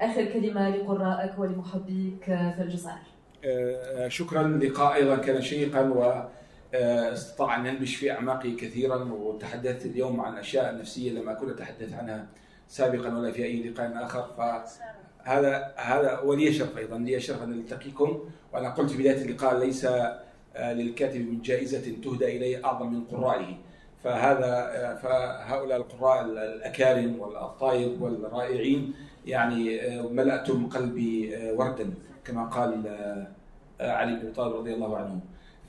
S11: آخر كلمة لقرائك ولمحبيك في الجزائر
S1: آه، شكرا اللقاء أيضا كان شيقا و آه، استطاع أن ينبش في أعماقي كثيرا وتحدثت اليوم عن أشياء نفسية لم أكن أتحدث عنها سابقا ولا في أي لقاء آخر. فهذا هذا ولي شرف أيضا لي شرف أن ألتقيكم وأنا قلت في بداية اللقاء ليس آه، للكاتب من جائزة تهدى إليه أعظم من قرائه. فهذا آه، فهؤلاء القراء الأكارم والطيب والرائعين يعني ملأتم قلبي وردا كما قال علي بن طالب رضي الله عنه.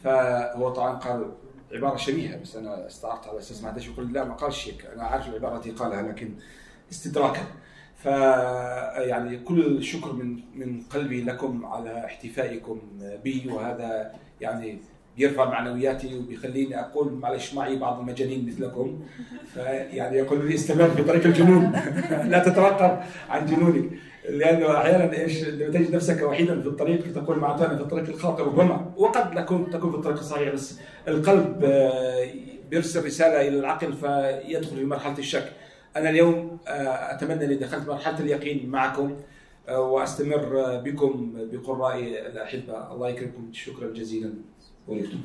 S1: فهو طبعا قال عبارة شبيهة بس أنا استعرت على أساس ما حدش يقول لا ما قالش هيك أنا عارف العبارة التي قالها لكن استدراكا. ف يعني كل الشكر من من قلبي لكم على احتفائكم بي وهذا يعني بيرفع معنوياتي وبيخليني أقول معلش معي بعض المجانين مثلكم. فيعني يقول لي استمر في طريق الجنون. [LAUGHS] لا تتوقف عن جنونك. لأنه أحيانا إيش لما تجد نفسك وحيدا في الطريق تقول معناتها في الطريق الخاطئ ربما وقد تكون تكون في الطريق الصحيح بس القلب آه، بيرسل رسالة إلى العقل فيدخل في مرحلة الشك. أنا اليوم آه، أتمنى اني دخلت مرحلة اليقين معكم آه، وأستمر بكم بقرائي الأحبة. الله يكرمكم. شكرا جزيلا. ولكم